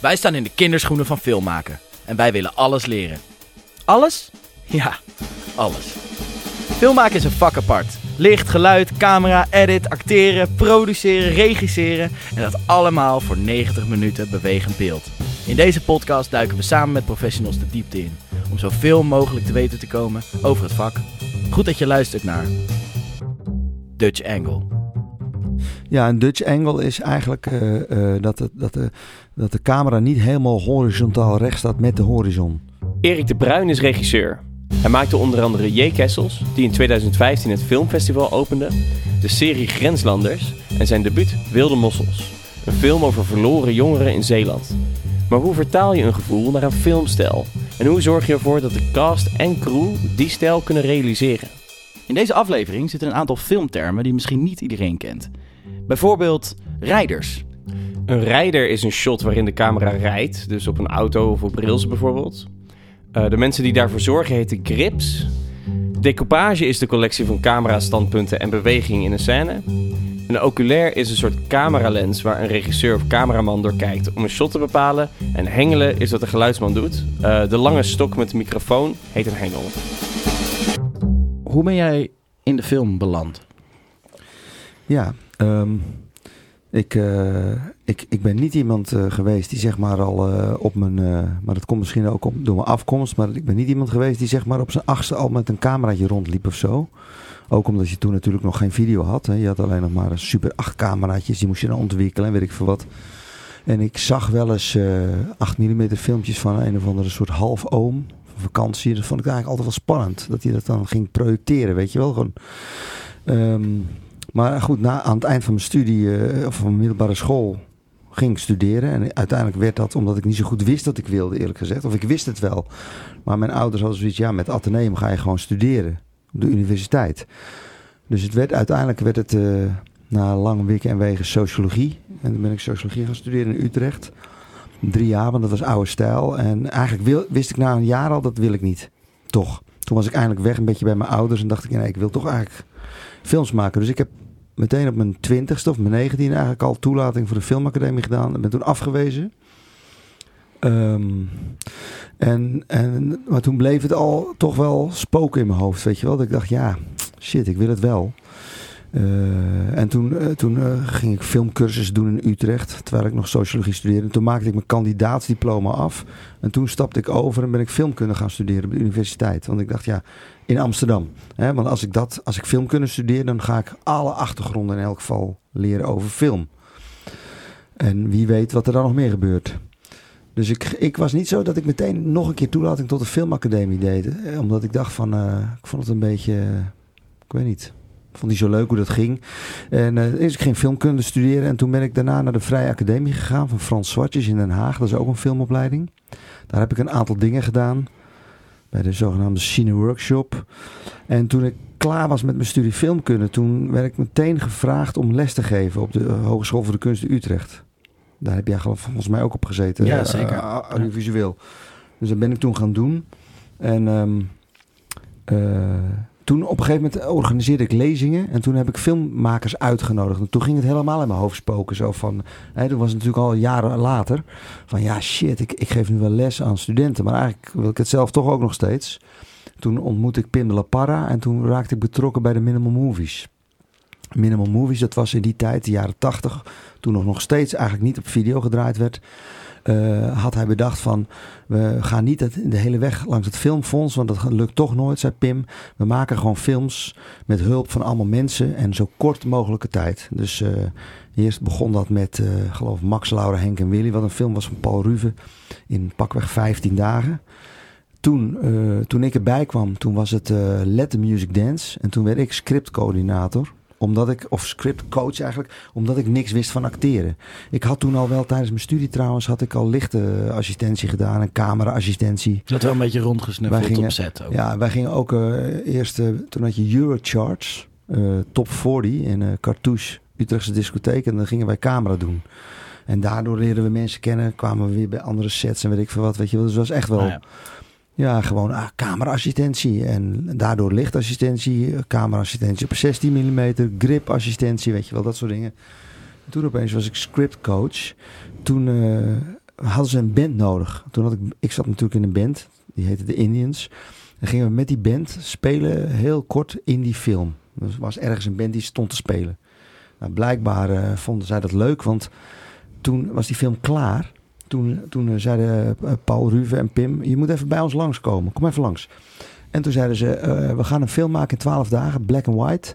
Wij staan in de kinderschoenen van filmmaken. En wij willen alles leren. Alles? Ja, alles. Filmmaken is een vak apart. Licht, geluid, camera, edit, acteren, produceren, regisseren. En dat allemaal voor 90 minuten bewegend beeld. In deze podcast duiken we samen met professionals de diepte in. Om zoveel mogelijk te weten te komen over het vak. Goed dat je luistert naar Dutch Angle. Ja, een Dutch angle is eigenlijk eh, eh, dat, het, dat, de, dat de camera niet helemaal horizontaal recht staat met de horizon. Erik de Bruin is regisseur. Hij maakte onder andere J. Kessels, die in 2015 het filmfestival opende, de serie Grenslanders en zijn debuut Wilde Mossels, een film over verloren jongeren in Zeeland. Maar hoe vertaal je een gevoel naar een filmstijl? En hoe zorg je ervoor dat de cast en crew die stijl kunnen realiseren? In deze aflevering zitten een aantal filmtermen die misschien niet iedereen kent. Bijvoorbeeld rijders. Een rijder is een shot waarin de camera rijdt, dus op een auto of op rails bijvoorbeeld. Uh, de mensen die daarvoor zorgen heten grips. Decoupage is de collectie van camera-standpunten en beweging in een scène. Een oculair is een soort cameralens waar een regisseur of cameraman door kijkt om een shot te bepalen. En hengelen is wat de geluidsman doet. Uh, de lange stok met de microfoon heet een hengel. Hoe ben jij in de film beland? Ja, ehm, ik, uh, ik, ik ben niet iemand uh, geweest die zeg maar al uh, op mijn, maar dat komt misschien ook op, door mijn afkomst, maar ik ben niet iemand geweest die zeg maar op zijn achtste al met een cameraatje rondliep of zo. Ook omdat je toen natuurlijk nog geen video had. Hè. Je had alleen nog maar een super 8 cameraatjes, die moest je dan ontwikkelen en weet ik veel wat. En ik zag wel eens 8 mm filmpjes van een of andere soort half oom vakantie. Dat vond ik eigenlijk altijd wel spannend. Dat hij dat dan ging projecteren, weet je wel. Gewoon. Um, maar goed, na, aan het eind van mijn studie, uh, of van mijn middelbare school, ging ik studeren. En uiteindelijk werd dat omdat ik niet zo goed wist wat ik wilde, eerlijk gezegd. Of ik wist het wel. Maar mijn ouders hadden zoiets, ja, met Atheneum ga je gewoon studeren. Op de universiteit. Dus het werd, uiteindelijk werd het uh, na lange wikken en wegen sociologie. En dan ben ik sociologie gaan studeren in Utrecht. Drie jaar, want dat was oude stijl. En eigenlijk wil, wist ik na een jaar al, dat wil ik niet. Toch. Toen was ik eindelijk weg een beetje bij mijn ouders. En dacht ik, nee, ik wil toch eigenlijk films maken. Dus ik heb meteen op mijn twintigste of mijn negentiende eigenlijk al toelating voor de filmacademie gedaan. En ben toen afgewezen. Um, en, en, maar toen bleef het al toch wel spoken in mijn hoofd, weet je wel. Dat ik dacht, ja, shit, ik wil het wel. Uh, en toen, uh, toen uh, ging ik filmcursus doen in Utrecht, terwijl ik nog sociologie studeerde. En toen maakte ik mijn kandidaatsdiploma af. En toen stapte ik over en ben ik filmkunde gaan studeren op de universiteit. Want ik dacht, ja, in Amsterdam. Hè, want als ik, dat, als ik filmkunde studeer, dan ga ik alle achtergronden in elk geval leren over film. En wie weet wat er dan nog meer gebeurt. Dus ik, ik was niet zo dat ik meteen nog een keer toelating tot de filmacademie deed. Omdat ik dacht van, ik vond het een beetje, ik weet niet vond hij zo leuk hoe dat ging. En uh, ik ging filmkunde studeren. En toen ben ik daarna naar de Vrije Academie gegaan van Frans Zwartjes in Den Haag. Dat is ook een filmopleiding. Daar heb ik een aantal dingen gedaan. Bij de zogenaamde Cine Workshop. En toen ik klaar was met mijn studie filmkunde, toen werd ik meteen gevraagd om les te geven op de Hogeschool voor de Kunsten Utrecht. Daar heb jij volgens mij ook op gezeten. Ja, zeker. Uh, audiovisueel. Dus dat ben ik toen gaan doen. En um, uh, toen op een gegeven moment organiseerde ik lezingen. En toen heb ik filmmakers uitgenodigd. En toen ging het helemaal in mijn hoofd spoken. Zo van, hè, toen was natuurlijk al jaren later. Van ja, shit, ik, ik geef nu wel les aan studenten. Maar eigenlijk wil ik het zelf toch ook nog steeds. Toen ontmoette ik Pim de La Parra. En toen raakte ik betrokken bij de Minimal Movies. Minimal Movies, dat was in die tijd, de jaren tachtig. Toen nog, nog steeds eigenlijk niet op video gedraaid werd. Uh, had hij bedacht van we gaan niet de hele weg langs het filmfonds, want dat lukt toch nooit, zei Pim. We maken gewoon films met hulp van allemaal mensen en zo kort mogelijke tijd. Dus uh, eerst begon dat met, uh, geloof Max, Laura, Henk en Willy, wat een film was van Paul Ruve in pakweg 15 dagen. Toen, toen ik erbij kwam, toen was het Let the Music Dance en toen werd ik scriptcoördinator omdat ik, of scriptcoach eigenlijk, omdat ik niks wist van acteren. Ik had toen al wel tijdens mijn studie trouwens, had ik al lichte assistentie gedaan, een cameraassistentie. Dat wel een beetje rondgesnuffeld op set ook. Ja, wij gingen ook uh, eerst, uh, toen had je Eurocharts, uh, top 40 in Cartouche, Utrechtse discotheek. En dan gingen wij camera doen. En daardoor leerden we mensen kennen, kwamen we weer bij andere sets en weet ik veel wat, weet je wel. Dus dat was echt wel... Ah, ja. Ja, gewoon ah, camera-assistentie en daardoor lichtassistentie, camera-assistentie op 16 mm, grip-assistentie, weet je wel, dat soort dingen. toen opeens was ik script coach. Toen, uh, hadden ze een band nodig. Toen had ik, ik zat natuurlijk in een band, die heette de Indians. En gingen we met die band spelen heel kort in die film. Dus er was ergens een band die stond te spelen. Nou, blijkbaar eh, vonden zij dat leuk, want toen was die film klaar. Toen, toen eh, zeiden eh, Paul, Ruve en Pim, je moet even bij ons langskomen. Kom even langs. En toen zeiden ze, eh, we gaan een film maken in 12 dagen, black and white.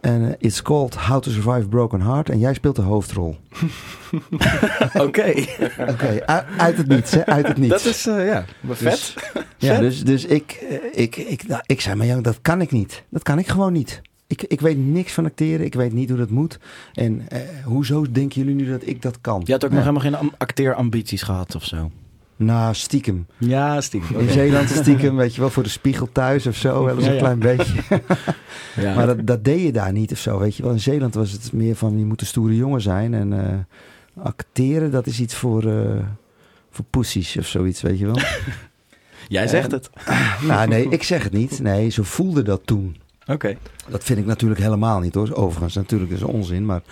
En eh, it's called How to Survive Broken Heart. En jij speelt de hoofdrol. Oké. Oké, uit, uit het niets, hè? Uit het niets. Dat is, eh, ja, wat Dus- vet. Ja, Vet. dus, dus ik, eh, ik, ik, nou, ik zei, maar Jan, dat kan ik niet. Dat kan ik gewoon niet. Ik, ik weet niks van acteren. Ik weet niet hoe dat moet. En eh, hoezo denken jullie nu dat ik dat kan? Je had ook nog helemaal geen am- acteerambities gehad of zo. Nou, stiekem. Ja, stiekem. In Zeeland stiekem, weet je wel, voor de spiegel thuis of zo. Wel eens Ja, een ja. klein beetje. Ja. Maar dat, dat deed je daar niet of zo, weet je wel. In Zeeland was het meer van, je moet een stoere jongen zijn. En eh, acteren, dat is iets voor, eh voor pussies of zoiets, weet je wel. Jij zegt het. nou, nee, ik zeg het niet. Nee, zo voelde dat toen. Oké. Dat vind ik natuurlijk helemaal niet hoor. Overigens, natuurlijk is onzin. Maar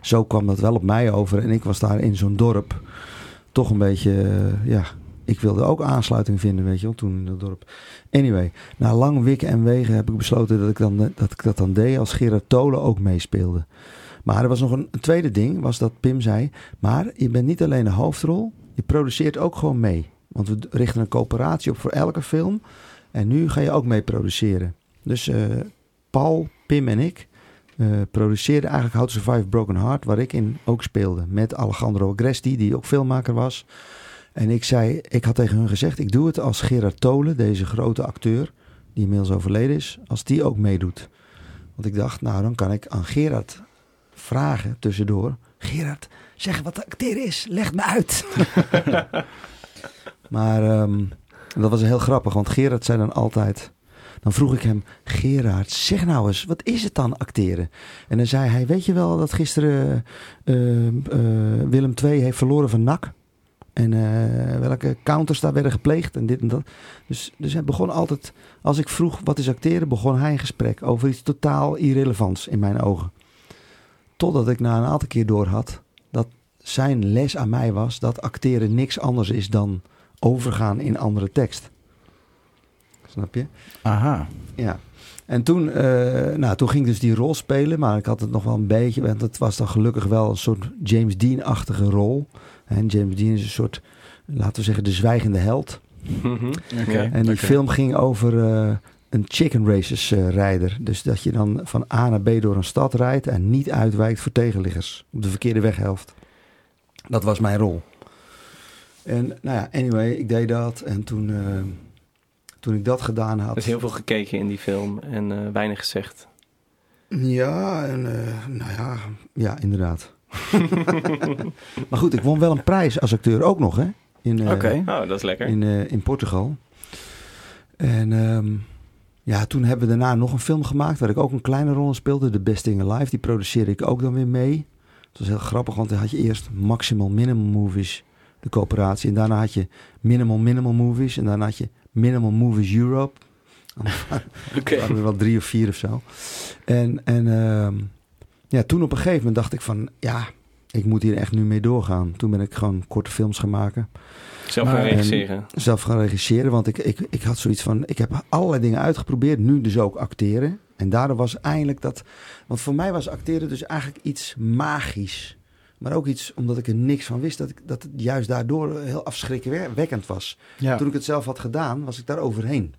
zo kwam dat wel op mij over. En ik was daar in zo'n dorp toch een beetje, eh, ja... Ik wilde ook aansluiting vinden, weet je wel, toen in dat dorp. Anyway, na lang wikken en wegen heb ik besloten dat ik, dan, dat ik dat dan deed als Gerard Tolen ook meespeelde. Maar er was nog een, een tweede ding, was dat Pim zei... Maar je bent niet alleen de hoofdrol, je produceert ook gewoon mee. Want we richten een coöperatie op voor elke film. En nu ga je ook mee produceren. Dus eh, Paul, Pim en ik eh, produceerden eigenlijk How to Survive Broken Heart, waar ik in ook speelde. Met Alejandro Agresti, die ook filmmaker was. En ik zei, ik had tegen hun gezegd, ik doe het als Gerard Tolen, deze grote acteur, die inmiddels overleden is, als die ook meedoet. Want ik dacht, nou dan kan ik aan Gerard vragen tussendoor. Gerard, zeg wat acteren is, leg me uit. maar ehm, dat was heel grappig, want Gerard zei dan altijd... Dan vroeg ik hem, Gerard, zeg nou eens, wat is het dan acteren? En dan zei hij, weet je wel dat gisteren eh, eh, Willem II heeft verloren van NAC? En eh, welke counters daar werden gepleegd en dit en dat. Dus, dus hij begon altijd, als ik vroeg wat is acteren, begon hij een gesprek over iets totaal irrelevants in mijn ogen. Totdat ik na een aantal keer door had dat zijn les aan mij was dat acteren niks anders is dan overgaan in andere tekst. Snap je? Aha. Ja. En toen, eh, nou, toen ging ik dus die rol spelen, maar ik had het nog wel een beetje, want het was dan gelukkig wel een soort James Dean-achtige rol. En James Dean is een soort, laten we zeggen, de zwijgende held. Mhm. En die film ging over eh, een chicken races eh, rijder. Dus dat je dan van A naar B door een stad rijdt en niet uitwijkt voor tegenliggers. Op de verkeerde weghelft. Dat was mijn rol. En nou ja, anyway, ik deed dat. En toen, eh, toen ik dat gedaan had... Er is heel veel gekeken in die film en eh, weinig gezegd. Ja, en, eh, nou ja, ja, inderdaad. maar goed, ik won wel een prijs als acteur ook nog, hè? Eh, Oké. Oh, dat is lekker. in, in Portugal. En ehm, ja, toen hebben we daarna nog een film gemaakt waar ik ook een kleine rol in speelde. The Best Thing Alive. Die produceerde ik ook dan weer mee. Het was heel grappig, want dan had je eerst Maximal Minimal Movies, de coöperatie. En daarna had je Minimal Minimal Movies. En daarna had je Minimal Movies Europe. Oké. Waren er wel drie of vier of zo. En, en ehm, ja, toen op een gegeven moment dacht ik van... Ja, ik moet hier echt nu mee doorgaan. Toen ben ik gewoon korte films gaan maken. Zelf gaan en- regisseren. Zelf gaan regisseren. Want ik, ik, ik had zoiets van... Ik heb allerlei dingen uitgeprobeerd. Nu dus ook acteren. En daardoor was eindelijk dat... Want voor mij was acteren dus eigenlijk iets magisch. Maar ook iets, omdat ik er niks van wist... dat, ik, dat het juist daardoor heel afschrikwekkend was. Ja. Toen ik het zelf had gedaan, was ik daar overheen.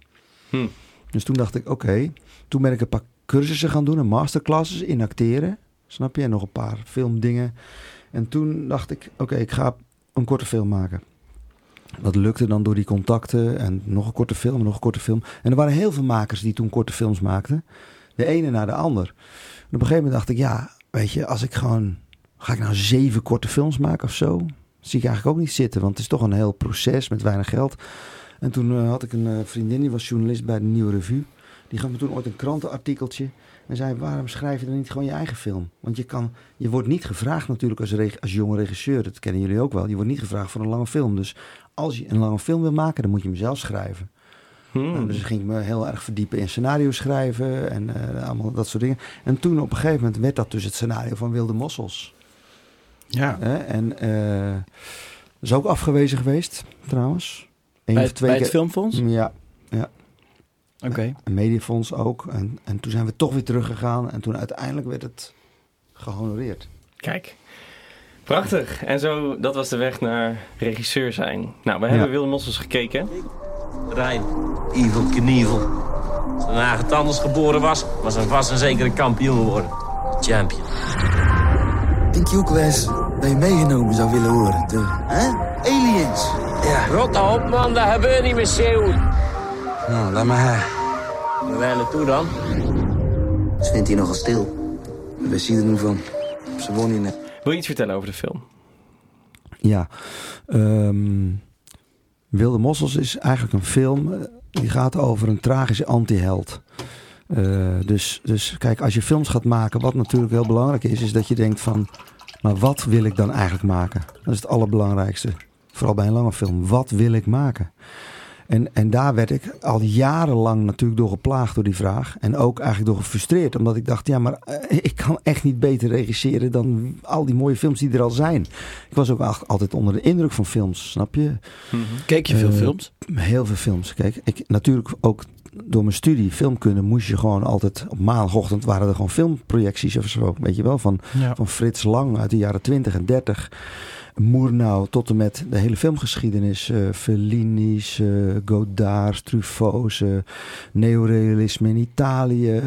Hm. Dus toen dacht ik, oké. Toen ben ik een paar cursussen gaan doen, een masterclasses in acteren. Snap je? En nog een paar filmdingen. En toen dacht ik, oké, ik ga een korte film maken. Dat lukte dan door die contacten en nog een korte film, nog een korte film. En er waren heel veel makers die toen korte films maakten. De ene na de ander. En op een gegeven moment dacht ik, ja, weet je, als ik gewoon... Ga ik nou zeven korte films maken of zo? Zie ik eigenlijk ook niet zitten, want het is toch een heel proces met weinig geld. En toen eh, had ik een eh, vriendin, die was journalist bij de Nieuwe Revue. Die gaf me toen ooit een krantenartikeltje. En zei, waarom schrijf je dan niet gewoon je eigen film? Want je, kan, je wordt niet gevraagd natuurlijk als, als jonge regisseur. Dat kennen jullie ook wel. Je wordt niet gevraagd voor een lange film. Dus als je een lange film wil maken, dan moet je hem zelf schrijven. Hmm. Nou, dus ging ik me heel erg verdiepen in scenario schrijven en eh, allemaal dat soort dingen. En toen op een gegeven moment werd dat dus het scenario van Wilde Mossels. Ja. En eh, is ook afgewezen geweest, trouwens. Eén Bij, of het- twee bij het filmfonds? Ja, Oké. een mediefonds ook. En, en toen zijn we toch weer teruggegaan. En toen uiteindelijk werd het gehonoreerd. Kijk. Prachtig. En zo, dat was de weg naar regisseur zijn. Nou, we hebben Ja. Willem Mossels gekeken. Rijn, Evil Knievel. Als een Hagen anders geboren was, was hij vast en zeker een kampioen geworden. Champion. Eens dat je meegenomen zou willen worden? De, hè? Aliens. Ja. Rot op, man, dat gebeurt niet met Zeeuwen. Nou, laat maar. Waar wij naartoe dan? Ze vindt hier nogal stil. Wat zie je er nu van? Ze wonen hier net. Wil je iets vertellen over de film? Ja. ehm, Wilde Mossels is eigenlijk een film. eh, die gaat over een tragische antiheld. Eh, dus, dus kijk, als je films gaat maken, wat natuurlijk heel belangrijk is, is dat je denkt van, maar wat wil ik dan eigenlijk maken? Dat is het allerbelangrijkste. Vooral bij een lange film. Wat wil ik maken? En, en daar werd ik al jarenlang natuurlijk door geplaagd door die vraag. En ook eigenlijk door gefrustreerd. Omdat ik dacht, ja, maar eh, ik kan echt niet beter regisseren dan al die mooie films die er al zijn. Ik was ook al- altijd onder de indruk van films, snap je? Keek je veel Eh, films? Heel veel films. Kijk, ik, natuurlijk ook door mijn studie filmkunde moest je gewoon altijd... Op maandagochtend waren er gewoon filmprojecties of zo. Weet je wel, van, Ja. van Frits Lang uit de jaren 20 en 30. Moernau tot en met de hele filmgeschiedenis. eh Fellini's, eh Godard's, Truffaut's, eh, neorealisme in Italië.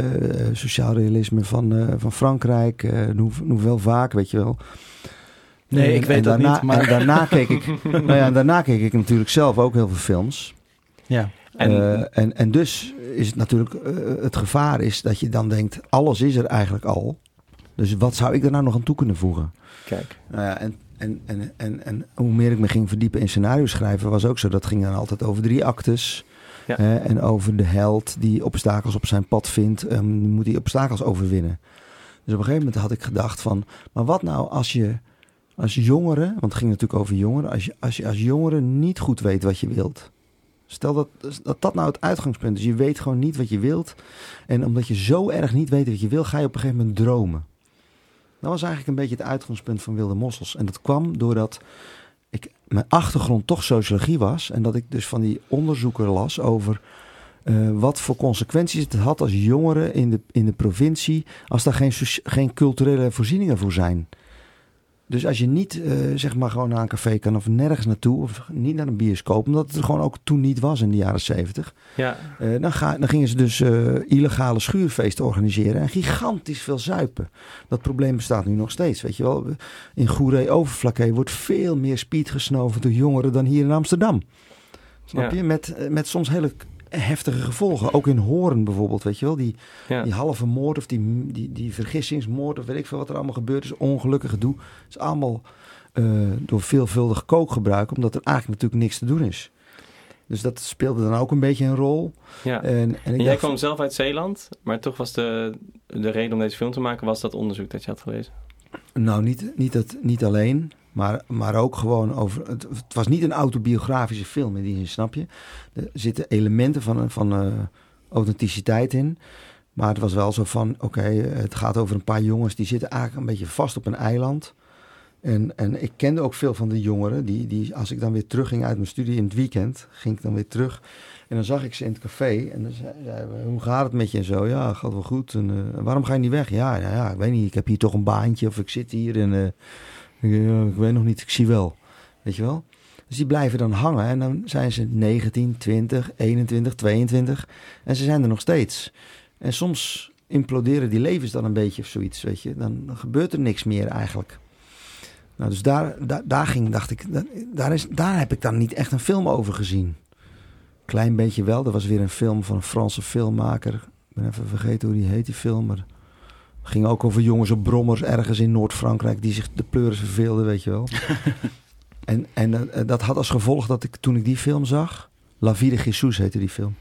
sociaal realisme van, van Frankrijk. Nouvelle Vague, weet je wel. Nee, ik weet en dat daarna, niet, maar- En daarna keek ik... nou ja, en daarna keek ik natuurlijk zelf ook heel veel films. Ja. En, En, en, en dus is het natuurlijk eh, het gevaar is dat je dan denkt, alles is er eigenlijk al. Dus wat zou ik er nou nog aan toe kunnen voegen? kijk. Nou ja, en, en, en, en, en hoe meer ik me ging verdiepen in scenario schrijven, was ook zo. Dat ging dan altijd over drie actes. Ja. En over de held die obstakels op zijn pad vindt. En die moet die obstakels overwinnen. Dus op een gegeven moment had ik gedacht van... Maar wat nou als je als jongere... Want het ging natuurlijk over jongeren. Als je als, je als jongere niet goed weet wat je wilt. Stel dat, dat dat nou het uitgangspunt is. Je weet gewoon niet wat je wilt. En omdat je zo erg niet weet wat je wil... ga je op een gegeven moment dromen. Dat was eigenlijk een beetje het uitgangspunt van Wilde Mossels. En dat kwam doordat ik, mijn achtergrond toch sociologie was. En dat ik dus van die onderzoeken las over eh, wat voor consequenties het had als jongeren in de, in de provincie. als daar geen, geen culturele voorzieningen voor zijn. Dus als je niet eh, zeg maar gewoon naar een café kan of nergens naartoe. of niet naar een bioscoop. omdat het er gewoon ook toen niet was in de jaren zeventig. Ja, Eh, dan, ga, dan gingen ze dus eh, illegale schuurfeesten organiseren en gigantisch veel zuipen. Dat probleem bestaat nu nog steeds, weet je wel. In Goeree Overflakkee wordt veel meer speed gesnoven door jongeren dan hier in Amsterdam. Snap Ja. je? Met, met soms hele heftige gevolgen. Ook in Horen bijvoorbeeld, weet je wel. Die, ja. die halve moord of die, die, die vergissingsmoord of weet ik veel wat er allemaal gebeurt is. Ongelukkig gedoe. is allemaal eh, door veelvuldig kookgebruik, omdat er eigenlijk natuurlijk niks te doen is. Dus dat speelde dan ook een beetje een rol. ja. En, en ik En jij dacht, kwam zelf uit Zeeland, maar toch was de, de reden om deze film te maken, was dat onderzoek dat je had gelezen. nou niet, niet, het, niet alleen, maar, maar ook gewoon over... Het, was niet een autobiografische film in die zin, snap je? Er zitten elementen van, van eh, authenticiteit in. Maar het was wel zo van, oké, het gaat over een paar jongens... die zitten eigenlijk een beetje vast op een eiland... En, en ik kende ook veel van de jongeren. Die, die, als ik dan weer terugging uit mijn studie in het weekend, ging ik dan weer terug. En dan zag ik ze in het café. En dan zei, zeiden we, hoe gaat het met je en zo? Ja, gaat wel goed. En eh, waarom ga je niet weg? Ja, ja, ja, ik weet niet. Ik heb hier toch een baantje of ik zit hier en eh, ik, ja, ik weet nog niet. Ik zie wel. Weet je wel? Dus die blijven dan hangen. En dan zijn ze 19, 20, 21, 22. En ze zijn er nog steeds. En soms imploderen die levens dan een beetje of zoiets, weet je. Dan, gebeurt er niks meer eigenlijk. Nou, dus daar, daar, daar ging, dacht ik, daar, is, daar heb ik dan niet echt een film over gezien. Klein beetje wel. Er was weer een film van een Franse filmmaker. Ik ben even vergeten hoe die heet, die film. Maar ging ook over jongens op brommers ergens in Noord-Frankrijk die zich de pleuris verveelden, weet je wel. en en eh, dat had als gevolg dat ik toen ik die film zag, La Vie de Jesus heette die film.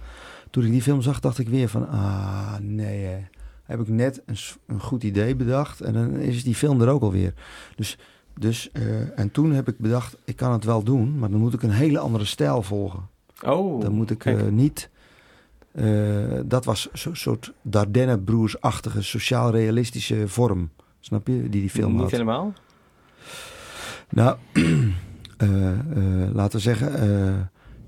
Toen ik die film zag, dacht ik weer van, ah nee, hè. heb ik net een, een goed idee bedacht en dan is die film er ook alweer. Dus, dus eh, en toen heb ik bedacht, ik kan het wel doen, maar dan moet ik een hele andere stijl volgen. Oh, Dan moet ik eh, niet. Eh, dat was zo'n soort Dardenne-broers-achtige sociaal-realistische vorm. Snap je? Die die film Niet had. helemaal? Nou, eh, eh, laten we zeggen,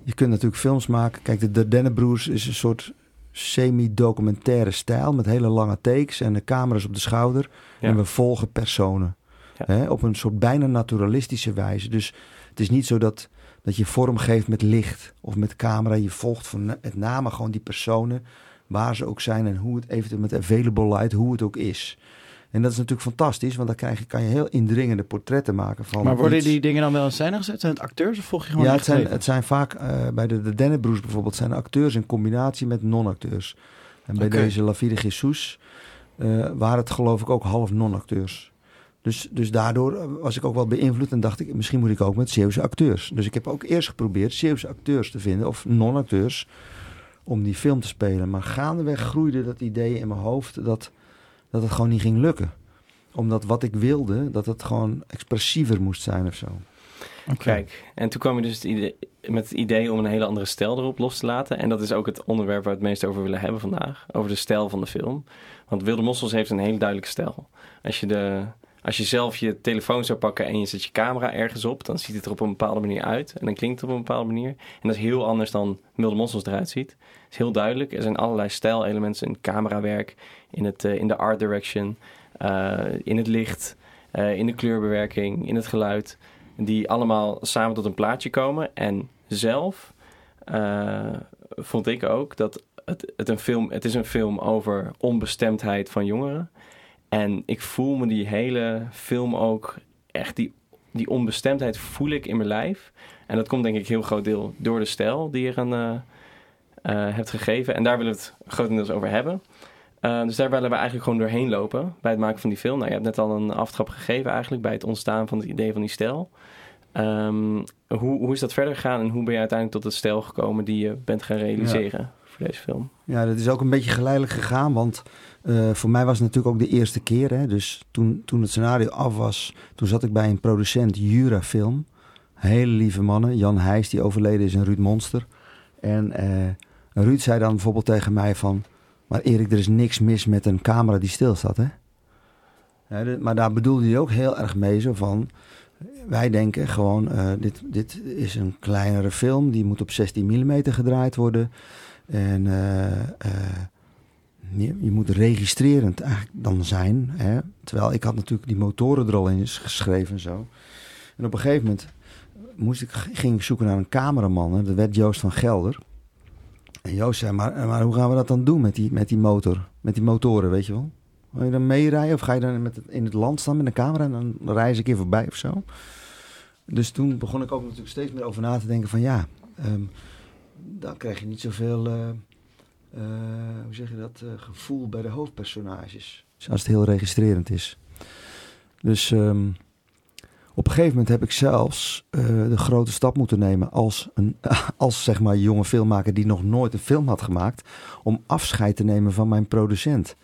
je kunt natuurlijk films maken. Kijk, de Dardenne-broers is een soort semi-documentaire stijl met hele lange takes en de camera's op de schouder. Ja. En we volgen personen Ja. hè, op een soort bijna naturalistische wijze. Dus het is niet zo dat, dat je vorm geeft met licht of met camera. Je volgt van met name gewoon die personen, waar ze ook zijn en hoe het eventueel met available light, hoe het ook is. En dat is natuurlijk fantastisch, want dan krijg je, kan je heel indringende portretten maken van. Maar worden iets. die dingen dan wel in scène gezet? Zijn het acteurs of volg je gewoon Ja, het zijn, leven? het zijn vaak eh, bij de, de Dennenbroers bijvoorbeeld zijn acteurs in combinatie met non-acteurs. En bij deze La Vida Jesus eh, waren het geloof ik ook half non-acteurs. Dus, dus daardoor eh, was ik ook wel beïnvloed en dacht ik, misschien moet ik ook met Zeeuwse acteurs. Dus ik heb ook eerst geprobeerd Zeeuwse acteurs te vinden, of non-acteurs, om die film te spelen. Maar gaandeweg groeide dat idee in mijn hoofd dat, dat het gewoon niet ging lukken. Omdat wat ik wilde, dat het gewoon expressiever moest zijn of zo. Kijk, en toen kwam je dus het idee, met het idee om een hele andere stijl erop los te laten. En dat is ook het onderwerp waar we het meest over willen hebben vandaag. Over de stijl van de film. Want Wilde Mossels heeft een hele duidelijke stijl. Als je, de, als je zelf je telefoon zou pakken en je zet je camera ergens op... dan ziet het er op een bepaalde manier uit. En dan klinkt het op een bepaalde manier. En dat is heel anders dan Wilde Mossels eruit ziet. Het is heel duidelijk. Er zijn allerlei stijlelementen in camerawerk, in, het, eh, in de art direction, eh, in het licht... eh, in de kleurbewerking, in het geluid die allemaal samen tot een plaatje komen. En zelf vond ik ook dat het, het, een film, het is een film over onbestemdheid van jongeren. En ik voel me die hele film ook echt, die, die onbestemdheid voel ik in mijn lijf. En dat komt denk ik heel groot deel door de stijl die je aan eh, eh, hebt gegeven. En daar willen we het grotendeels over hebben. Eh, dus daar willen we eigenlijk gewoon doorheen lopen bij het maken van die film. Nou, je hebt net al een aftrap gegeven eigenlijk bij het ontstaan van het idee van die stijl. Ehm, hoe, hoe is dat verder gegaan en hoe ben je uiteindelijk tot de stijl gekomen die je bent gaan realiseren Ja, dat is ook een beetje geleidelijk gegaan, want eh, voor mij was het natuurlijk ook de eerste keer. Hè, dus toen, toen het scenario af was, toen zat ik bij een producent, Jura Film. Hele lieve mannen, Jan Heijs, die overleden is, en Ruud Monster. En eh, Ruud zei dan bijvoorbeeld tegen mij van... Maar Erik, er is niks mis met een camera die stilstaat, hè? Maar daar bedoelde hij ook heel erg mee, zo van... Wij denken gewoon, eh, dit, dit is een kleinere film, die moet op 16 mm gedraaid worden... En eh, eh, je, je moet registrerend eigenlijk dan zijn. Hè? Terwijl ik had natuurlijk die motoren er al in geschreven en zo. En op een gegeven moment moest ik, ging ik zoeken naar een cameraman. Hè? Dat werd Joost van Gelder. En Joost zei, maar, maar hoe gaan we dat dan doen met die, met die motor? Met die motoren, weet je wel? Wil je dan meerijden of ga je dan met in het land staan met een camera en dan rij je een keer voorbij of zo? Dus toen begon ik ook natuurlijk steeds meer over na te denken van ja, ehm, dan krijg je niet zoveel, eh, hoe zeg je dat, eh, gevoel bij de hoofdpersonages. Als het heel registrerend is. Dus ehm, op een gegeven moment heb ik zelfs de grote stap moeten nemen als, een, als zeg maar jonge filmmaker die nog nooit een film had gemaakt, om afscheid te nemen van mijn producent.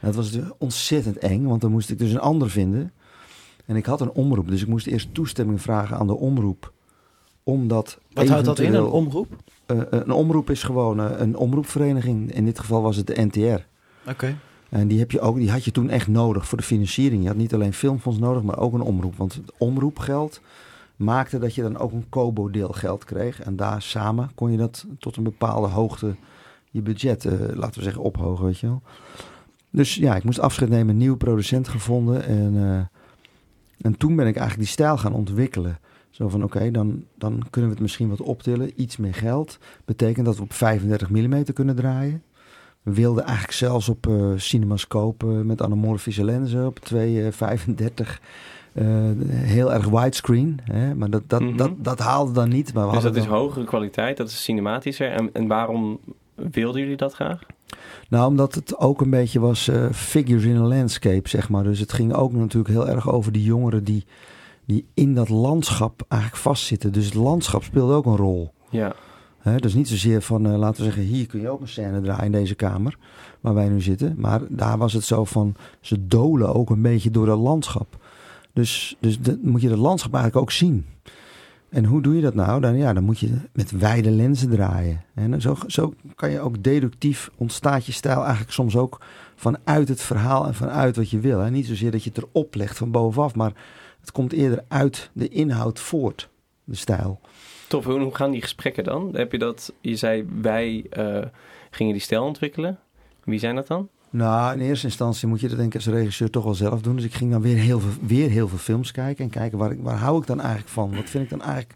Dat was dus ontzettend eng, want dan moest ik dus een ander vinden. En ik had een omroep, dus ik moest eerst toestemming vragen aan de omroep. Omdat Wat houdt dat in, een omroep? eh, een omroep is gewoon eh, een omroepvereniging. In dit geval was het de NTR. Oké. En die, heb je ook, die had je toen echt nodig voor de financiering. Je had niet alleen filmfonds nodig, maar ook een omroep. Want het omroepgeld maakte dat je dan ook een Kobo-deel geld kreeg. En daar samen kon je dat tot een bepaalde hoogte je budget, eh, laten we zeggen, ophogen, weet je wel. Dus ja, ik moest afscheid nemen, een nieuwe producent gevonden. En, eh, en toen ben ik eigenlijk die stijl gaan ontwikkelen. Zo van, oké, dan, dan kunnen we het misschien wat optillen. Iets meer geld. Betekent dat we op 35 mm kunnen draaien. We wilden eigenlijk zelfs op eh cinemascope eh, met anamorfische lenzen op 235 eh heel erg widescreen. Hè? Maar dat, dat, Mhm. dat, dat haalde dan niet. Maar we Dus dat is hogere kwaliteit, dat is cinematischer. En, en waarom wilden jullie dat graag? Nou, omdat het ook een beetje was eh, figures in a landscape, zeg maar. Dus het ging ook natuurlijk heel erg over die jongeren die, die in dat landschap eigenlijk vastzitten. Dus het landschap speelde ook een rol. Ja, Hè, dus niet zozeer van, eh, laten we zeggen, hier kun je ook een scène draaien in deze kamer waar wij nu zitten. Maar daar was het zo van, ze dolen ook een beetje door dat landschap. Dus, dus dat moet je dat landschap eigenlijk ook zien. En hoe doe je dat nou? Dan, ja, dan moet je met wijde lenzen draaien. En zo, zo kan je ook deductief, ontstaat je stijl eigenlijk soms ook vanuit het verhaal en vanuit wat je wil. Hè? Niet zozeer dat je het erop legt van bovenaf, maar het komt eerder uit de inhoud voort. de stijl. Tof, hoe gaan die gesprekken dan? Heb je dat, je zei wij eh, gingen die stijl ontwikkelen. Wie zijn dat dan? Nou, in eerste instantie moet je dat denk ik als regisseur toch wel zelf doen. Dus ik ging dan weer heel veel, weer heel veel films kijken en kijken waar, ik, waar hou ik dan eigenlijk van? Wat vind ik dan eigenlijk,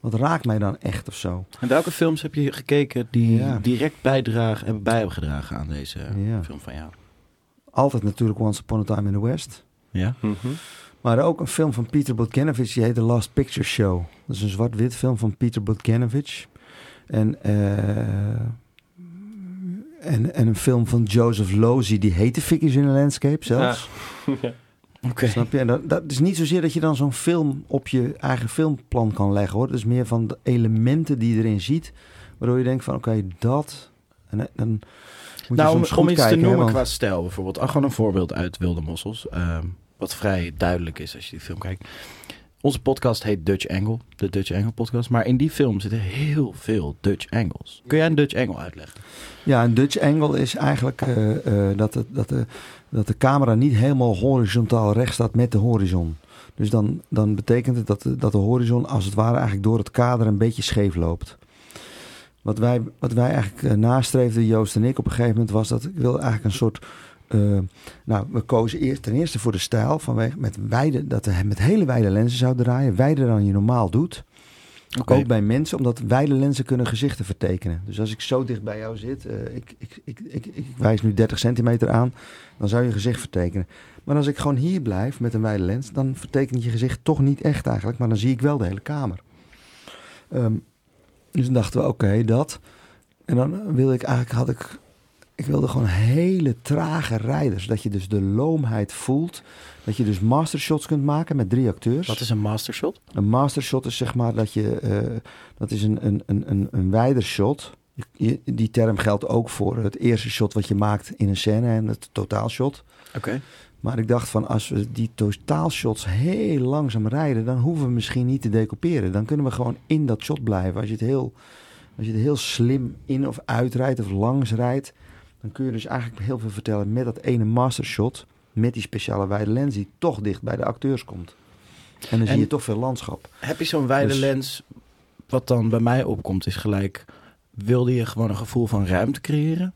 wat raakt mij dan echt of zo? En welke films heb je gekeken die Ja. direct bijdragen, hebben bij hebben gedragen aan deze Ja. film van jou? Altijd natuurlijk Once Upon a Time in the West. Ja? Maar ook een film van Peter Bogdanovich, die heet The Last Picture Show. Dat is een zwart-wit film van Peter Bogdanovich. En, eh, en, en een film van Joseph Losey, die heet The Figures in a Landscape zelfs. Oké. Snap je? En dat, dat is niet zozeer dat je dan zo'n film op je eigen filmplan kan leggen hoor. Dat is meer van de elementen die je erin ziet. Waardoor je denkt van oké, dat... En dan- moet je Nou, om, soms om goed iets kijken, te hè, noemen want- qua stijl bijvoorbeeld. Ah, gewoon een voorbeeld uit Wilde Mossels. ehm, wat vrij duidelijk is als je die film kijkt. Onze podcast heet Dutch Angle. De Dutch Angle podcast. Maar in die film zitten heel veel Dutch Angles. Kun jij een Dutch Angle uitleggen? Ja, een Dutch angle is eigenlijk eh, eh, dat, het, dat, de, dat de camera niet helemaal horizontaal recht staat met de horizon. Dus dan, dan betekent het dat de, dat de horizon als het ware eigenlijk door het kader een beetje scheef loopt. Wat wij, wat wij eigenlijk eh, nastreefden, Joost en ik, op een gegeven moment was dat ik wilde eigenlijk een soort. Eh, nou, we kozen eerst ten eerste voor de stijl vanwege met wijde, dat we met hele wijde lenzen zouden draaien, wijder dan je normaal doet. Ook bij mensen, omdat wijde lenzen kunnen gezichten vertekenen. Dus als ik zo dicht bij jou zit, eh, ik, ik, ik, ik, ik wijs nu 30 centimeter aan, dan zou je gezicht vertekenen. Maar als ik gewoon hier blijf met een wijde lens, dan vertekent je gezicht toch niet echt eigenlijk, maar dan zie ik wel de hele kamer. Ehm, dus dan dachten we, oké, dat. En dan wilde ik eigenlijk, had ik, ik wilde gewoon hele trage rijders. Dat je dus de loomheid voelt. Dat je dus mastershots kunt maken met drie acteurs. Wat is een mastershot? Een mastershot is zeg maar dat je, eh, dat is een, een, een, een, een wijder shot. Je- Die term geldt ook voor het eerste shot wat je maakt in een scène en het totaalshot. Oké. Maar ik dacht van als we die totaalshots heel langzaam rijden, dan hoeven we misschien niet te decoperen. Dan kunnen we gewoon in dat shot blijven. Als je het heel, als je het heel slim in of uitrijdt of langs rijdt, dan kun je dus eigenlijk heel veel vertellen met dat ene mastershot. Met die speciale wijde lens die toch dicht bij de acteurs komt. En dan zie je toch veel landschap. Heb je zo'n wijde Dus- lens? Wat dan bij mij opkomt is gelijk... Wilde je gewoon een gevoel van ruimte creëren?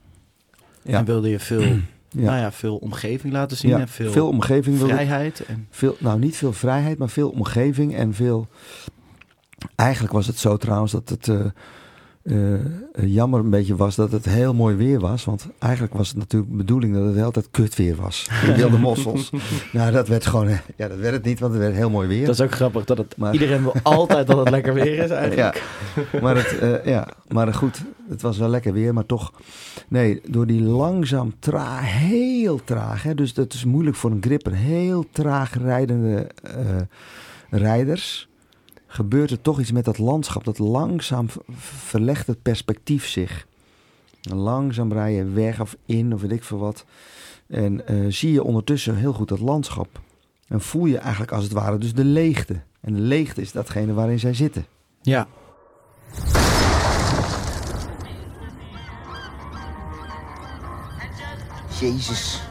Ja. En wilde je veel, Ja. nou ja, veel omgeving laten zien? Ja, En veel, veel omgeving vrijheid? En... Veel, nou, niet veel vrijheid, maar veel omgeving en veel. Eigenlijk was het zo trouwens dat het eh, eh, jammer een beetje was dat het heel mooi weer was. Want eigenlijk was het natuurlijk de bedoeling dat het de hele tijd kut weer was. De wilde mossels. nou, dat werd gewoon. eh, Ja, dat werd het niet, want het werd heel mooi weer. Dat is ook grappig dat het... Maar- Iedereen wil altijd dat het lekker weer is eigenlijk. Ja, maar, het, eh, ja, maar goed, het was wel lekker weer, maar toch. Nee, door die langzaam, traag, heel traag. Hè, dus dat is moeilijk voor een gripper. Heel traag rijdende eh, rijders. Gebeurt er toch iets met dat landschap. Dat langzaam verlegt het perspectief zich. En langzaam rij je weg of in of weet ik veel wat. En eh, zie je ondertussen heel goed dat landschap. En voel je eigenlijk als het ware dus de leegte. En de leegte is datgene waarin zij zitten. Ja. Jezus.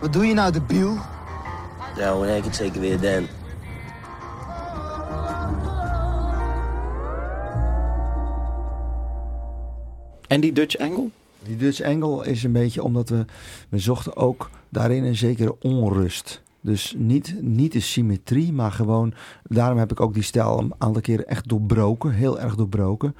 Wat doe je nou, debiel? Nou, in één keer zeker weer Dan. En die Dutch angle? Die Dutch angle is een beetje omdat we, we zochten ook daarin een zekere onrust. Dus niet, niet de symmetrie, maar gewoon... Daarom heb ik ook die stijl een aantal keren echt doorbroken. Heel erg doorbroken.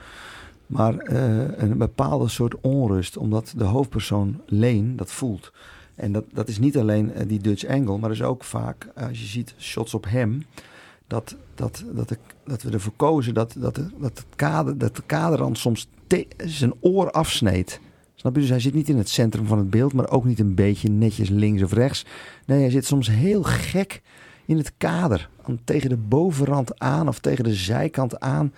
Maar eh, een bepaalde soort onrust. Omdat de hoofdpersoon Leen dat voelt. En dat, dat is niet alleen eh, die Dutch angle. Maar is ook vaak, eh, als je ziet shots op hem... Dat, dat, dat, dat we ervoor kozen dat, dat, dat, het kader, dat de kaderrand soms zijn oor afsneed. Snap je? Dus hij zit niet in het centrum van het beeld, maar ook niet een beetje netjes links of rechts. Nee, hij zit soms heel gek in het kader. Tegen de bovenrand aan of tegen de zijkant aan.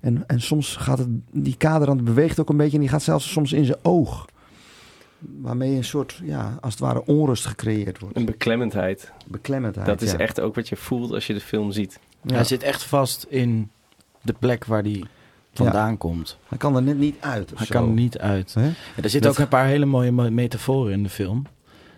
En, en soms gaat het, die kaderrand beweegt ook een beetje en die gaat zelfs soms in zijn oog. Waarmee een soort, ja, als het ware onrust gecreëerd wordt. Een beklemmendheid. Beklemmendheid. Dat is ja. echt ook wat je voelt als je de film ziet. Ja. Hij zit echt vast in de plek waar die vandaan komt. Hij kan er net niet uit. Hij zo. kan er niet uit. Hè? Er zitten ook een paar hele mooie me- metaforen in de film.